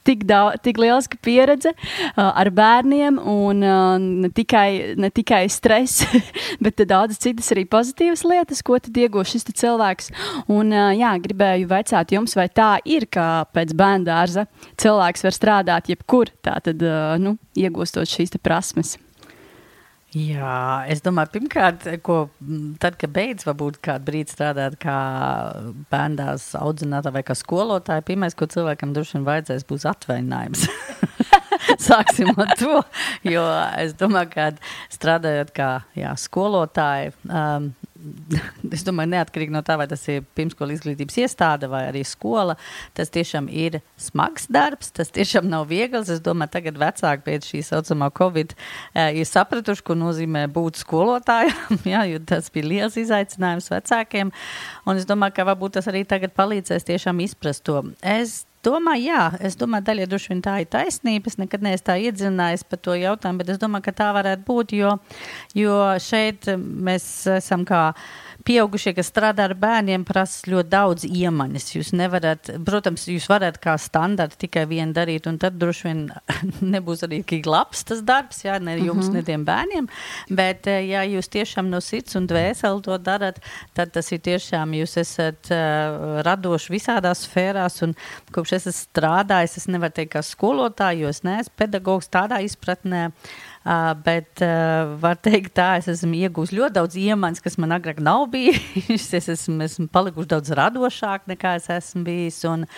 tik, daudz, tik liela pieredze uh, ar bērniem, un uh, ne, tikai, ne tikai stress, bet daudzas citas arī pozitīvas lietas, ko tad iegūst šis cilvēks. Un, uh, jā, gribēju vaicāt jums, vai tā ir, ka pēc bērnu dārza cilvēks var strādāt jebkur, tātad uh, nu, iegūstot šīs prasmes. Jā, es domāju, pirmkārt, ko tad, kad beidz, varbūt kādu brīdi strādāt kā bērndās audzinātāja vai kā skolotāja, pirmais, ko cilvēkam droši vien vajadzēs, būs atvaļinājums. Sāksim ar to, jo es domāju, ka strādājot kā jā, skolotāji, um, es domāju, neatkarīgi no tā, vai tas ir pirmskolas izglītības iestāde vai arī skola, tas tiešām ir smags darbs. Tas tiešām nav viegls. Es domāju, tagad vecāki pēc šī saucamā Covid uh, ir sapratuši, ko nozīmē būt skolotājam. jā, jo tas bija liels izaicinājums vecākiem. Un es domāju, ka varbūt tas arī tagad palīdzēs tiešām izprast to. Es domāju, jā, es domāju, daļai droši vien tā ir taisnība. Es nekad neesmu tā iedzinājies par to jautājumu, bet es domāju, ka tā varētu būt, jo, jo šeit mēs esam kā pieaugušie, kas strādā ar bērniem, prasa ļoti daudz iemaņas. Jūs nevarat, protams, jūs varat kā standarta tikai vienu darīt, un tad droši vien nebūs arī tik labs tas darbs, jā, ne jums, mm -hmm. ne tiem bērniem. Bet, eh, ja jūs tiešām no sirds un dvēseli to darat, tad tas ir tiešām jūs esat uh, radoši visādās sfērās, un kopš es esmu strādājis, es nevaru teikt kā skolotāji, jo es neesmu pedagogs tādā izpratnē. Uh, bet uh, var teikt, tā es esmu iegūmis ļoti daudz iemaņas, kas man agrāk nav bijis. es esmu, esmu palikuši daudz radošāk nekā es esmu bijis. Un,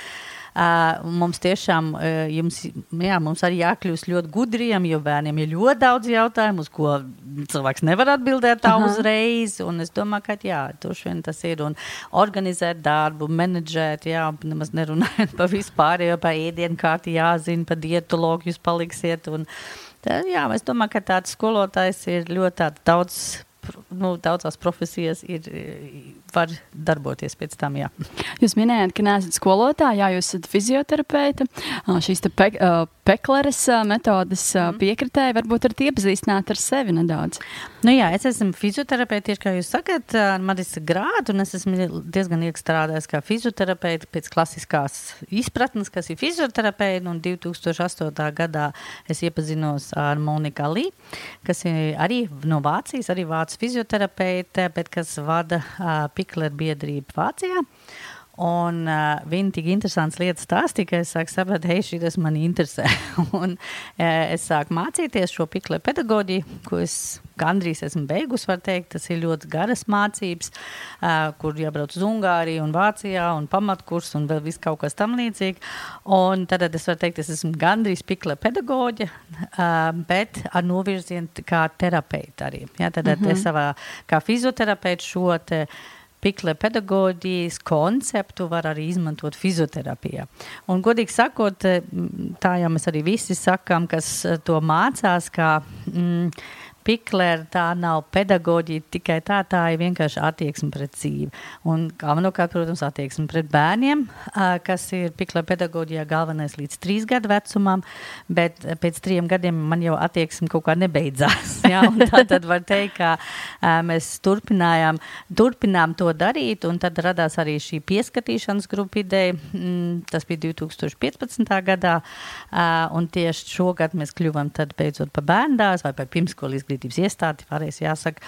Uh, mums tiešām uh, jums, jā, mums arī jākļūst ļoti gudriem, jo bērniem ir ļoti daudz jautājumu, uz ko cilvēks nevar atbildēt tā Aha. uzreiz. Un es domāju, ka jā, vien tas ir. Un organizēt darbu, menedžēt, jā, nemaz nerunājot par vispārējo, par ēdienu kārti jāzina, par dietologu jūs paliksiet. Un, uh, Tā, jā, es domāju, ka tāds skolotājs ir ļoti daudz nu, daudzās profesijās ir, var darboties pēc tam. Jā. Jūs minējāt, ka neesat skolotāja, jā, jūs esat fizioterapeite. Šīs pe, pekleres metodes mm. piekritēji, varbūt varat iepazīstināt ar sevi nedaudz. Nu, jā, es esmu fizioterapeite, tieši kā jūs sakat, ar maģistra grādu, un es esmu diezgan ilgi strādājis kā fizioterapeite pēc klasiskās izpratnes, kas ir fizioterapeite, un 2008. gadā es iepazinos ar Moniku Lī, kas ir arī no Vācijas, arī Vācijas fizioterapeite, bet kas vada uh, Pikleru biedrību Vācijā. Un uh, viņa tik interesants lietas stāstīja, ka es sāku saprast, hei, šī tas man interesē. un uh, es sāku mācīties šo pikle pedagoģiju, ko es gandrīz esmu beigusi, var teikt. Tas ir ļoti garas mācības, uh, kur jābrauc uz Ungāriju un Vācijā un pamatkurs un vēl viss kaut kas tam līdzīgi. Un tad es varu teikt, es esmu gandrīz pikle pedagoģa, uh, bet ar novirzienu kā terapeita arī. Ja, tad mm -hmm. es savā kā fizioterapeita šo te pikle pedagoģijas konceptu var arī izmantot fizioterapijā. Un, godīgi sakot, tā jau mēs arī visi sakām, kas eh, to mācās, kā mm, Piklēra tā nav pedagoģija tikai tā, tā ir vienkārši attieksme pret dzīvi. Un galvenokārt, protams, attieksme pret bērniem, kas ir Piklēra pedagoģijā galvenais līdz trīs gadu vecumam, bet pēc trim gadiem man jau attieksme kaut kā nebeidzās. Jā, tad, tad var teikt, ka mēs turpinājām, turpinām to darīt, un tad radās arī šī pieskatīšanas grupa ideja. Mm, tas bija 2015. gadā, un tieši šogad mēs kļuvām beidzot par bērndās vai par pirmskolu izglītības iestādi, varēs jāsaka,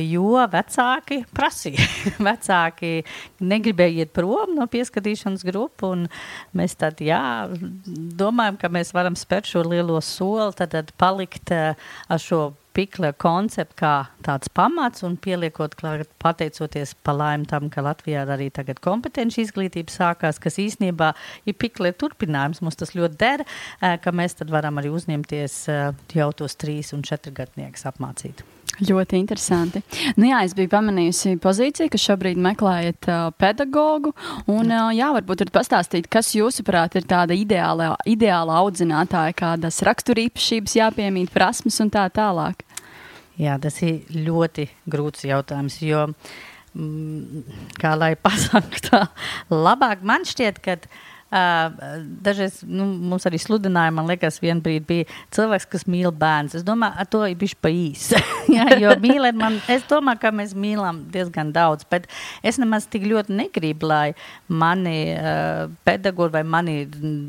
jo vecāki prasīja. vecāki negribēja iet prom no pieskatīšanas grupu, un mēs tad, jā, domājam, ka mēs varam spērt šo lielo soli, tad, tad palikt ar šo pikla konceptu kā tāds pamats un pieliekot klāt, pateicoties pa laimi tam, ka Latvijā arī tagad kompetenci izglītība sākās, kas īsnībā ir pikla turpinājums. Mums tas ļoti der, uh, ka mēs tad varam arī uzņemties uh, jau tos trīs un četri gadniekus apmācīt. Ļoti interesanti. Nu, jā, es biju pamanījusi pozīciju, ka šobrīd meklējat uh, pedagogu. Un, uh, jā, varbūt varat pastāstīt, kas jūsuprāt ir tāda ideāla, ideāla audzinātāja, kādas raksturīpašības jāpiemīt, prasmes un tā tālāk. Jā, tas ir ļoti grūts jautājums, jo, mm, kā lai pasaktu tā, labāk man šķiet, ka Dažreiz nu, mums arī sludināja, man liekas, vienā brīdī bija cilvēks, kas mīl bērnus. Es domāju, ar to ir bijis pa īsi. Jā, jo mīlēt man, es domāju, ka mēs mīlam diezgan daudz, bet es nemaz tik ļoti negribu, lai mani uh, pedagogi vai mani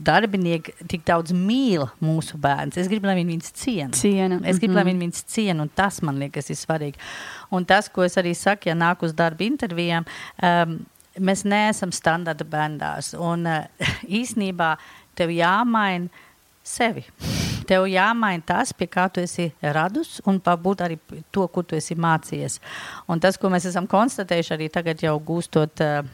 darbinieki tik daudz mīl mūsu bērnus. Es gribu, lai viņi viņus ciena. ciena. Es gribu, mm -hmm. lai viņi viņus ciena, un tas man liekas ir svarīgi. Un tas, ko es arī saku, ja nāk uz darba intervijām, um, mēs neesam standarta bendās. Un uh, īsnībā tev jāmaina sevi. Tev jāmaina tas, pie kā tu esi radus, un varbūt arī to, ko tu esi mācījies. Un tas, ko mēs esam konstatējuši arī tagad, jau gūstot uh,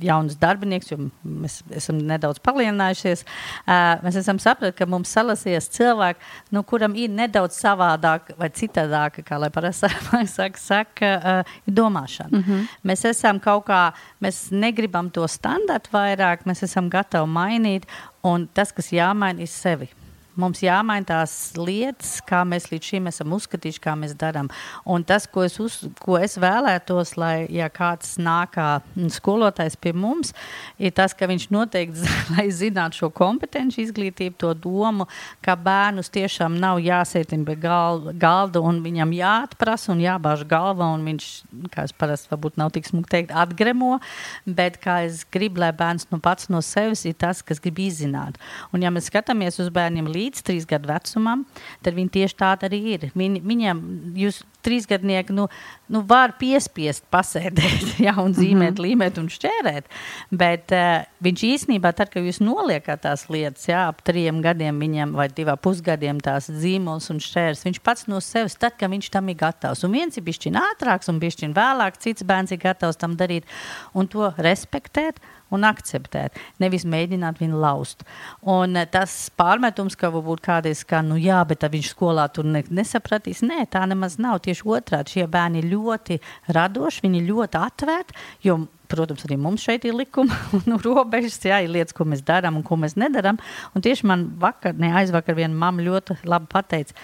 jaunus darbiniekus, jo mēs esam nedaudz palielinājušies, uh, mēs esam sapratuši, ka mums salasījies cilvēki, nu, kuram ir nedaudz savādāk vai citādāk, kā lai parasti saka, saka uh, domāšana. Mm -hmm. Mēs esam kaut kā, mēs negribam to standartu vairāk, mēs esam gatavi mainīt, un tas, kas jāmaina, ir sevi. Mums jāmaina tās lietas, kā mēs līdz šim esam uzskatījuši, kā mēs darām. Un tas, ko es, uz, ko es vēlētos, lai ja kāds nāk kā skolotājs pie mums, ir tas, ka viņš noteikti, zinātu šo kompetenci izglītību, to domu, ka bērnus tiešām nav jāsētim pie galda, un viņam jāatprasa un jābāž galva, un viņš, kā es parasti varbūt nav tik smuk teikt, atgremo, bet kā es gribu, lai bērns nu pats no sevis ir tas, kas grib izzināt. Un ja mēs skatāmies uz bērniem līdzi, līdz trīs gadu vecumam, tad viņi tieši tādi arī ir. Viņi, viņam, jūs trīsgadnieki, nu, nu var piespiest pasēdēt, ja, un zīmēt, mm -hmm. līmēt un šķērēt, bet uh, viņš īsnībā, tad, kad jūs noliekat tās lietas, jā, ap trim gadiem viņam vai divā pusgadiem tās zīmols un šķērs, viņš pats no sevis, tad, kad viņš tam ir gatavs. Un viens ir bišķiņ ātrāks un bišķiņ vēlāk, cits bērns ir gatavs tam darīt un to respektēt un akceptēt, nevis mēģināt viņu laust. Un eh, tas pārmetums, ka varbūt kādreiz, ka, nu jā, bet viņš skolā tur ne, nesapratīs, nē, tā nemaz nav. Tieši otrādi, šie bērni ir ļoti radoši, viņi ir ļoti atvērti, jo protams, arī mums šeit ir likumi un nu, robežas, jā, ir lietas, ko mēs darām un ko mēs nedarām. Un tieši man vakar, ne aizvakar, viena mamma ļoti labi pateica,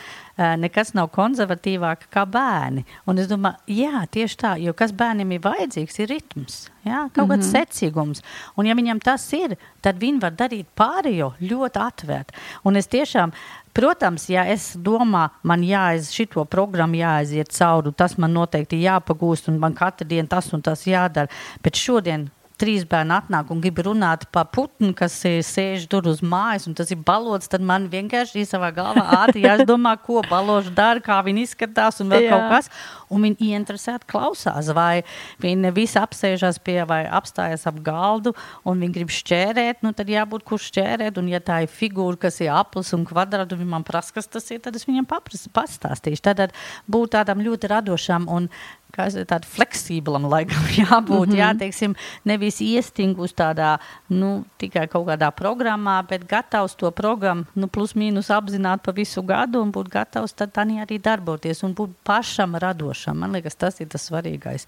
nekas nav konservatīvāk kā bērni. Un es domāju, jā, tieši tā, jo kas bērniem ir vajadzīgs, ir ritms, jā, kaut kāds mm -hmm. secīgums. Un ja viņam tas ir, tad viņi var darīt pārējo ļoti atvērt. Un es tiešām, protams, ja es domāju, man jāaiz šito programmu jāaiziet cauri, tas man noteikti jāpagūst un man katru dienu tas un tas jādara. Bet šodien trīs bērni atnāk un grib runāt par putnu, kas sēž tur uz mājas, un tas ir balots, tad man vienkārši ir savā galvā ātri jādomā, ko balots dara, kā viņi izskatās un vēl Jā. kaut kas. Un viņi ieinteresēti klausās, vai viņi visi apsēžas pie vai apstājas ap galdu, un viņi grib šķērēt, nu tad jābūt kur šķērēt, un ja tā ir figūra, kas ir aplis un kvadrāts, un viņi man prasa, kas tas ir, tad es viņam papras, pastāstīšu. Tad būt tādam ļoti radošam un tādu fleksiblam laikam jābūt, mm -hmm. jā, teiksim, nevis iestingus tādā, nu, tikai kaut kādā programmā, bet gatavs to programmu, nu, plus mīnus apzināt pa visu gadu un būt gatavs tad arī darboties un būt pašam radošam. Man liekas, tas ir tas svarīgais.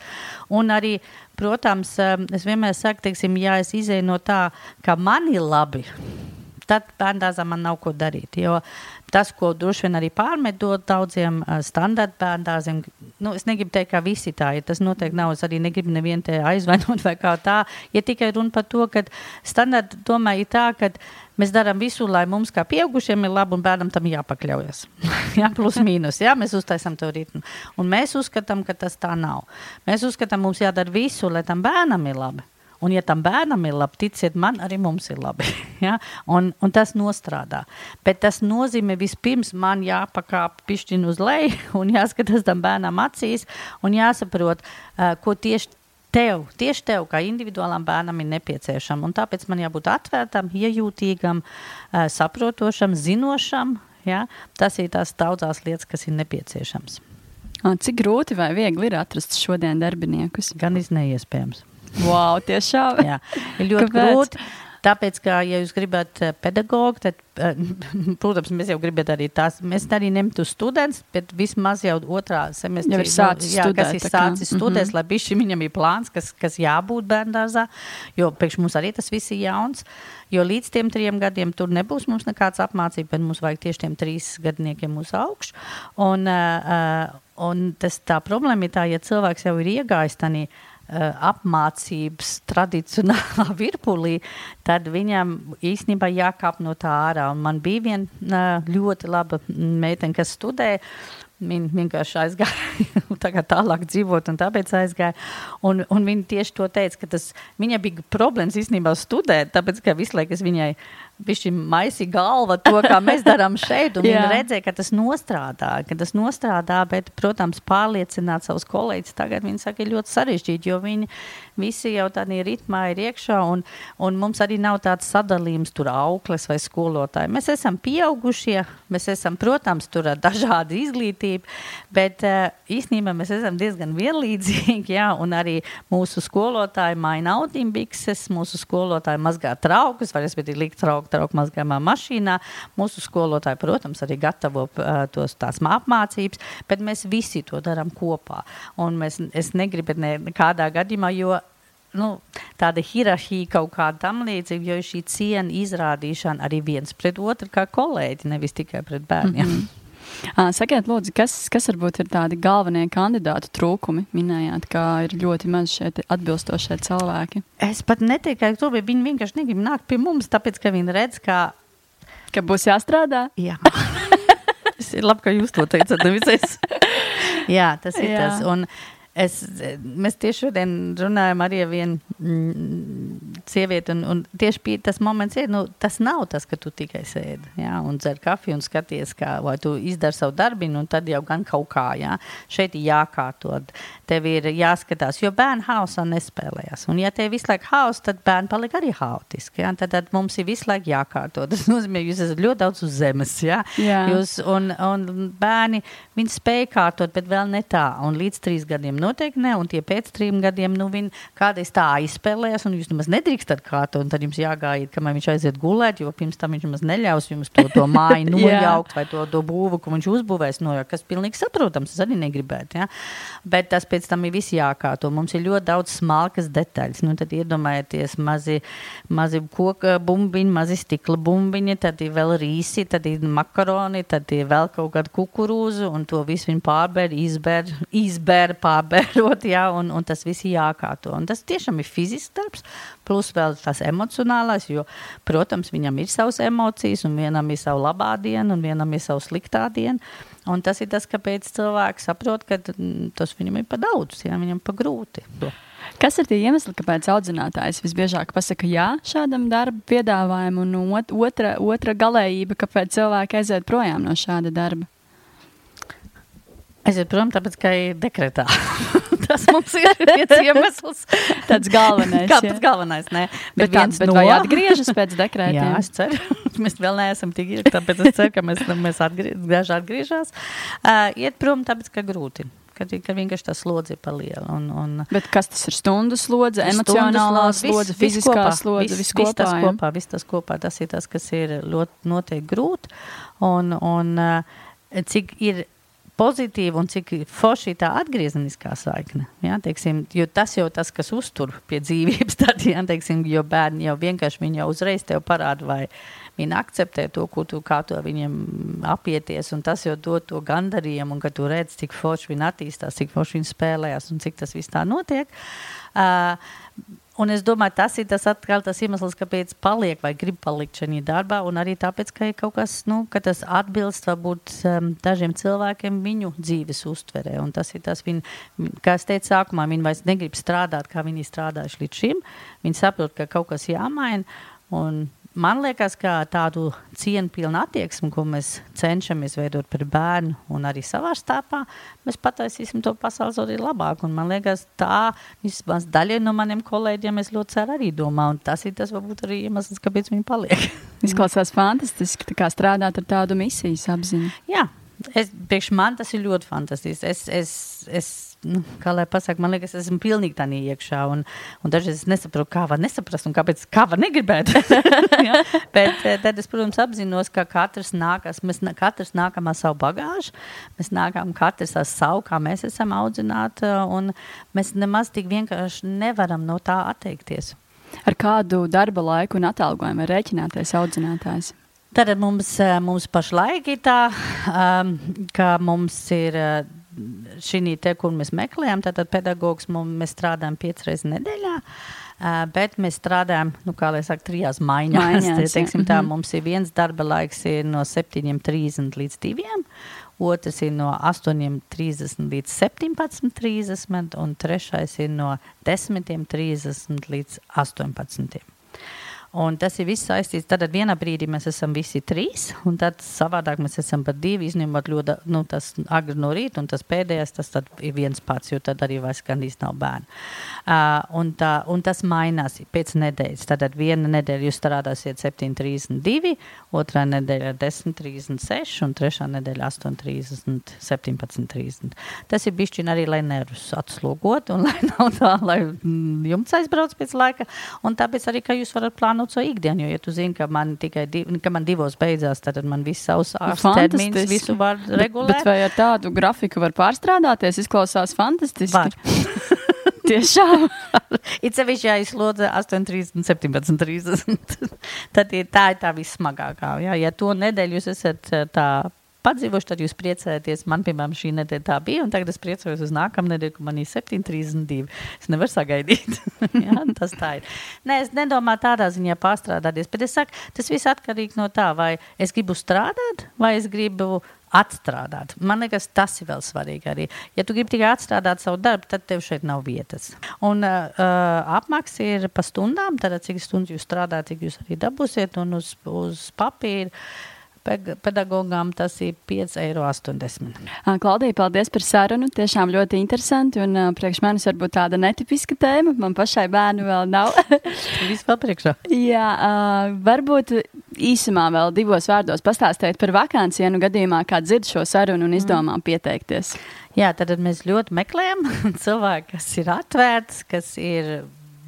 Un arī, protams, es vienmēr saku, teiksim, ja es izēju no tā, ka man ir labi, tad bērndārzā man nav ko darīt. Jo tas, ko droši vien arī pārmedot daudziem uh, standarta bērndārziem, nu, es negribu teikt, ka visi tā ir. Tas noteikti nav. Es arī negribu nevienu te aizvainot vai kā tā. Ja tikai runa par to, ka standarta tomēr ir tā, ka mēs darām visu, lai mums kā pieaugušiem ir labi un bērnam tam jāpakļaujas. jā, plus mīnus. Jā, mēs uztaisām to ritmu. Un mēs uzskatām, ka tas tā nav. Mēs uzskatām, mums jādara visu, lai tam bērnam ir labi. Un, ja tam bērnam ir labi, ticiet man, arī mums ir labi. ja? un, un tas nostrādā. Bet tas nozīmē, vispirms man jāpakāp pišķiņu uz leju un jāskatās tam bērnam acīs un jāsaprot, uh, ko tieši tev, tieši tev, kā individuālam bērnam, ir nepieciešama. Un tāpēc man jābūt atvērtam, iejūtīgam, uh, saprotošam, zinošam. Ja? Tas ir tās daudzās lietas, kas ir nepieciešams. Cik grūti vai viegli ir atrast šodien darbiniekus? Gan iespējams. Wow, tiešām. Jā, ir ļoti Kāpēc? grūti. Tāpēc, ka, ja jūs gribat eh, pedagogu, tad, eh, protams, mēs jau gribam arī tās, mēs arī ņemtu students, bet vismaz jau otrā semestrī, jau ir sācis jā, studēt, kas ir sācis studēt, mm -hmm. lai bišķi viņam ir plāns, kas, kas jābūt bērndārzā, jo priekš mums arī tas viss ir jauns, jo līdz tiem trim gadiem tur nebūs mums nekāds apmācība, bet mums vajag tieši tiem trīs gadniekiem uz augšu, un, uh, un tas tā problēma ir tā, ja cilvēks jau ir iegājis Eh, apmācības tradicionālā virpulī, tad viņam īstenībā jākāp no tā ārā. Un man bija viena eh, ļoti laba meitene, kas studēja. Viņa vienkārši aizgāja tālāk dzīvot, un tāpēc aizgāja. Un, un viņa tieši to teica, ka tas, viņai bija problēmas īstenībā studēt, tāpēc ka visu laiku es viņai uh, Viņš maisīja galva to, kā mēs darām šeit. Viņa redzēja, ka tas nostrādā, ka tas nostrādā, bet, protams, pārliecināt savus kolēģus tagad viņi saka, ir ļoti sarežģīti, jo viņi visi jau tādā ritmā ir iekšā, un, un mums arī nav tāds sadalījums, tur aukles vai skolotāji. Mēs esam pieaugušie, mēs esam, protams, tur ar dažādu izglītību, bet uh, īstenībā mēs esam diezgan vienlīdzīgi, jā, un arī mūsu skolotāji maina audimbikses, mūsu skolotāji mazgā traukus, vai respektīvi likt traukus trauku mazgājumā mašīnā. Mūsu skolotāji, protams, arī gatavo uh, tos tās apmācības, bet mēs visi to darām kopā. Un mēs, es negribu nekādā gadījumā, jo nu, tāda hierarhija kaut kāda tam līdzīga, jo šī ciena izrādīšana arī viens pret otru kā kolēģi, nevis tikai pret bērniem. Mm -hmm. Sakiet, lūdzu, kas, kas varbūt ir tādi galvenie kandidātu trūkumi? Minējāt, ka ir ļoti maz šeit atbilstošie cilvēki. Es pat neteiktu, ka to viņi vienkārši negrib nākt pie mums, tāpēc, ka viņi redz, ka, ka būs jāstrādā. Jā. Tas ir labi, ka jūs to teicat. Jā, tas ir Jā. tas. Un, Es, mēs tieši šodien runājam arī ar vienu mm, sievieti, un, un tieši bija tas moments, ir, nu, tas nav tas, ka tu tikai sēdi jā, un dzer kafiju un skaties, kā, vai tu izdari savu darbiņu, un tad jau gan kaut kā, jā. Šeit ir jākārtot, tev ir jāskatās, jo bērni hausā nespēlējas, un ja tev visu laiku haus, tad bērni paliek arī hautiski, jā, tad, tad mums ir visu laiku jākārtot. Tas nozīmē, jūs esat ļoti daudz uz zemes, jā. jā. Jūs, un, un bērni, viņi spēj kārtot, bet vēl ne tā, un līdz trīs gadiem noteikti ne, un tie pēc trim gadiem, nu, viņi kādreiz tā aizspēlējas, un jūs nemaz nedrīkstat kārtot, tad jums jāgājiet, kamēr viņš aiziet gulēt, jo pirms tam viņš nemaz neļaus jums to, to māju nojaukt vai to, to būvu, ko viņš uzbūvēs nojaukt, kas pilnīgi saprotams, es arī negribētu, ja? Bet tas pēc tam ir viss jākārto. Mums ir ļoti daudz smalkas detaļas, nu, tad iedomājieties mazi, mazi koka bumbiņi, mazi stikla bumbiņi, tad ir vēl rīsi, tad ir makaroni, tad ir vēl kaut kāda kukurūza, un to visu viņi pārbēr, izbēr, izbēr, pārbēr pabērot, jā, un, un tas viss jākārto. Un tas tiešām ir fizisks darbs, plus vēl tas emocionālais, jo, protams, viņam ir savas emocijas, un vienam ir sava labā diena, un vienam ir sava sliktā diena. Un tas ir tas, kāpēc cilvēks saprot, ka tas viņam ir pa daudz, jā, viņam pa grūti. Kas ir tie iemesli, kāpēc audzinātājs visbiežāk pasakā jā šādam darba piedāvājumam, un otra, otra galējība, kāpēc cilvēki aiziet projām no šāda darba? Aiziet prom, tāpēc, ka ir dekretā. Tas mums ir viens iemesls. tāds galvenais. Kā pats galvenais, nē. Bet, bet, viens bet no... vai atgriežas pēc dekrētiem? Jā, es ceru. mēs vēl neesam tik ilgi, tāpēc es ceru, ka mēs, mēs atgriež, atgriežās. Uh, iet prom, tāpēc, ka grūti. Kad, kad vienkārši tā slodze ir par lielu. Un, un, Bet kas tas ir? Stundu slodze, emocionālā slodze, fiziskā slodze, viss vis kopā. Tas kopā, viss tas kopā, tas ir tas, kas ir ļoti noteikti grūti. Un, un cik ir pozitīva un cik forši ir tā atgriezeniskā saikne. Ja, teiksim, tas jau tas, kas uztur pie dzīvības, tad, ja, teiksim, jo bērni jau vienkārši jau uzreiz tev parāda, vai viņi akceptē to, ko tu, kā tu viņiem apieties, tas jau dod to gandarījumu, un ka tu redz, cik forši viņi attīstās, cik forši viņi spēlējās, un cik tas viss tā notiek. Uh, Un es domāju, tas ir tas, atkal, tas iemesls, kāpēc paliek vai grib palikt šajā darbā. Arī tāpēc, ka kaut kas, nu, ka tas atbilst varbūt um, dažiem cilvēkiem viņu dzīves uztverē. Un tas ir tas, viņ, kā es teicu sākumā, viņi vairs negrib strādāt, kā viņi strādājuši līdz šim. Viņi saprot, ka kaut kas jāmaina. Un man liekas, ka tādu cienpilnu attieksmi, ko mēs cenšamies veidot par bērnu un arī savā starpā, mēs pataisīsim to pasaules arī labāk. Un man liekas, tā vismaz daļai no maniem kolēģiem es ļoti ceru arī domā, un tas ir tas varbūt arī iemesls, kāpēc viņi paliek. Izklausās fantastiski, tā kā strādāt ar tādu misijas apziņu. Jā. Es, priekš man tas ir ļoti fantastiski. Es, es, es nu, kā lai pasakā, man liekas, es esmu pilnīgi tādā iekšā. Un, un dažreiz es nesaprotu, kā var nesaprast un kāpēc kā var negribēt. ja? Bet eh, tad es, protams, apzinos, ka katrs nākas, mēs katrs nākam ar savu bagāžu, mēs nākam katrs ar savu, kā mēs esam audzināti, un mēs nemaz tik vienkārši nevaram no tā atteikties. Ar kādu darba laiku un atalgojumu ir rēķināties audzinātājs? Tad mums, eh, mums pašlaik ir tā, um, ka mums ir uh, šī te, kur mēs meklējam, tad pedagogs mums, mēs strādājam piecas reizes nedēļā. Uh, bet mēs strādājam, nu, kā jau teicu, trijās maiņās. maiņās teiksim, tā, mhm. mums ir viens darba laiks no 7.30 līdz 2. Otrs ir no 8.30 līdz 17.30, un trešais ir no 10.30 līdz 18. Un tas ir viss saistīts. Tad vienā brīdī mēs esam visi trīs, un tad savādāk mēs esam pat divi, izņemot ļoti nu, agri no rīta, un tas pēdējais tas ir viens pats, jo tad arī vairs gandrīz nav bērnu. Uh, un, tā, un tas mainās pēc nedēļas. Tad viena nedēļa jūs strādāsiet 7,32, otrā nedēļa 10,36, un trešā nedēļa 8,30, 17,30. Tas ir bišķiņ arī, lai nervus atslogot, un lai nav tā, lai mm, jums aizbrauc pēc laika, un tāpēc arī, ka jūs varat plānot savu ikdienu. Jo, ja tu zini, ka man tikai div, ka man divos beidzās, tad man viss savs ārsta termins visu var regulēt. Bet, bet vai ar tādu grafiku var pārstrādāties? Izklausās fantastiski. Var. Tiešām. Ir sevišķi jāizslodza 8,30, 17,30. Tad ir tā ir tā vissmagākā. Jā. Ja to nedēļu jūs esat tā padzīvojuši, tad jūs priecājaties. Man, piemēram, šī nedēļa tā bija, un tagad es priecājos uz nākamā nedēļu, kad man ir 7,32. Es nevaru sagaidīt. Jā, tas tā ir. Nē, es nedomāju tādā ziņā pārstrādāties, bet es saku, tas viss atkarīgs no tā, vai es gribu strādāt, vai es gribu atstrādāt. Man liekas, tas ir vēl svarīgi arī. Ja tu gribi tikai atstrādāt savu darbu, tad tev šeit nav vietas. Un uh, apmaksa ir pa stundām, tad cik stundas jūs strādājat, cik jūs arī dabūsiet, un uz, uz papīra pedagogām tas ir 5,80 eiro. Klaudija, paldies par sarunu. Tiešām ļoti interesanti. Un priekš manis varbūt tāda netipiska tēma. Man pašai bērnu vēl nav. Vispār priekšā. Jā, varbūt īsumā vēl divos vārdos pastāstīt par vakāncienu gadījumā, kā dzird šo sarunu un izdomā mm. pieteikties. Jā, tad mēs ļoti meklējam cilvēku, kas ir atvērts, kas ir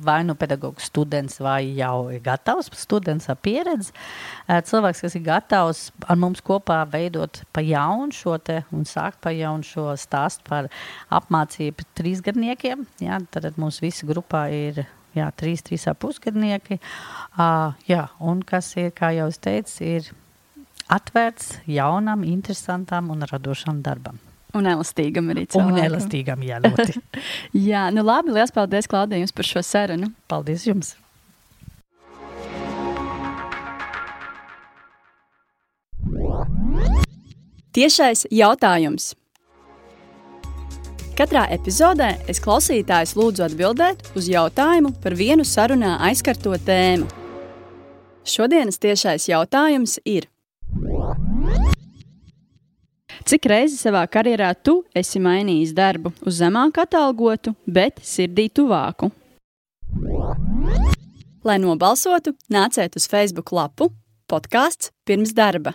vai nu pedagogs, students, vai jau ir gatavs students ar pieredzi. Cilvēks, kas ir gatavs ar mums kopā veidot pa jaunu šo te un sākt pa jaunu šo stāstu par apmācību trīsgadniekiem. Jā, tad mums visi grupā ir jā, trīs, trīs ap pusgadnieki. Uh, jā, un kas ir, kā jau es teicu, ir atvērts jaunam, interesantam un radošam darbam. Un elastīgam arī. Cilvēkam. Un elastīgam, jā, ļoti. jā, nu labi, liels paldies, Klaudija, jums par šo sarunu. Paldies jums! Tiešais jautājums. Katrā epizodē es klausītājus lūdzu atbildēt uz jautājumu par vienu sarunā aizkarto tēmu. Šodienas tiešais jautājums ir: Cik reizes savā karjerā tu esi mainījis darbu uz zemāku atalgotu, bet sirdī tuvāku? Lai nobalsotu, nāciet uz Facebook lapu podkāsts pirms darba.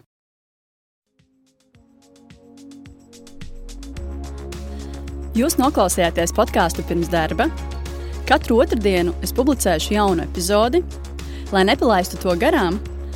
Jūs noklausījāties podkāstu pirms darba. Katru otrdienu es publicēšu jaunu epizodi. Lai nepalaistu to garām,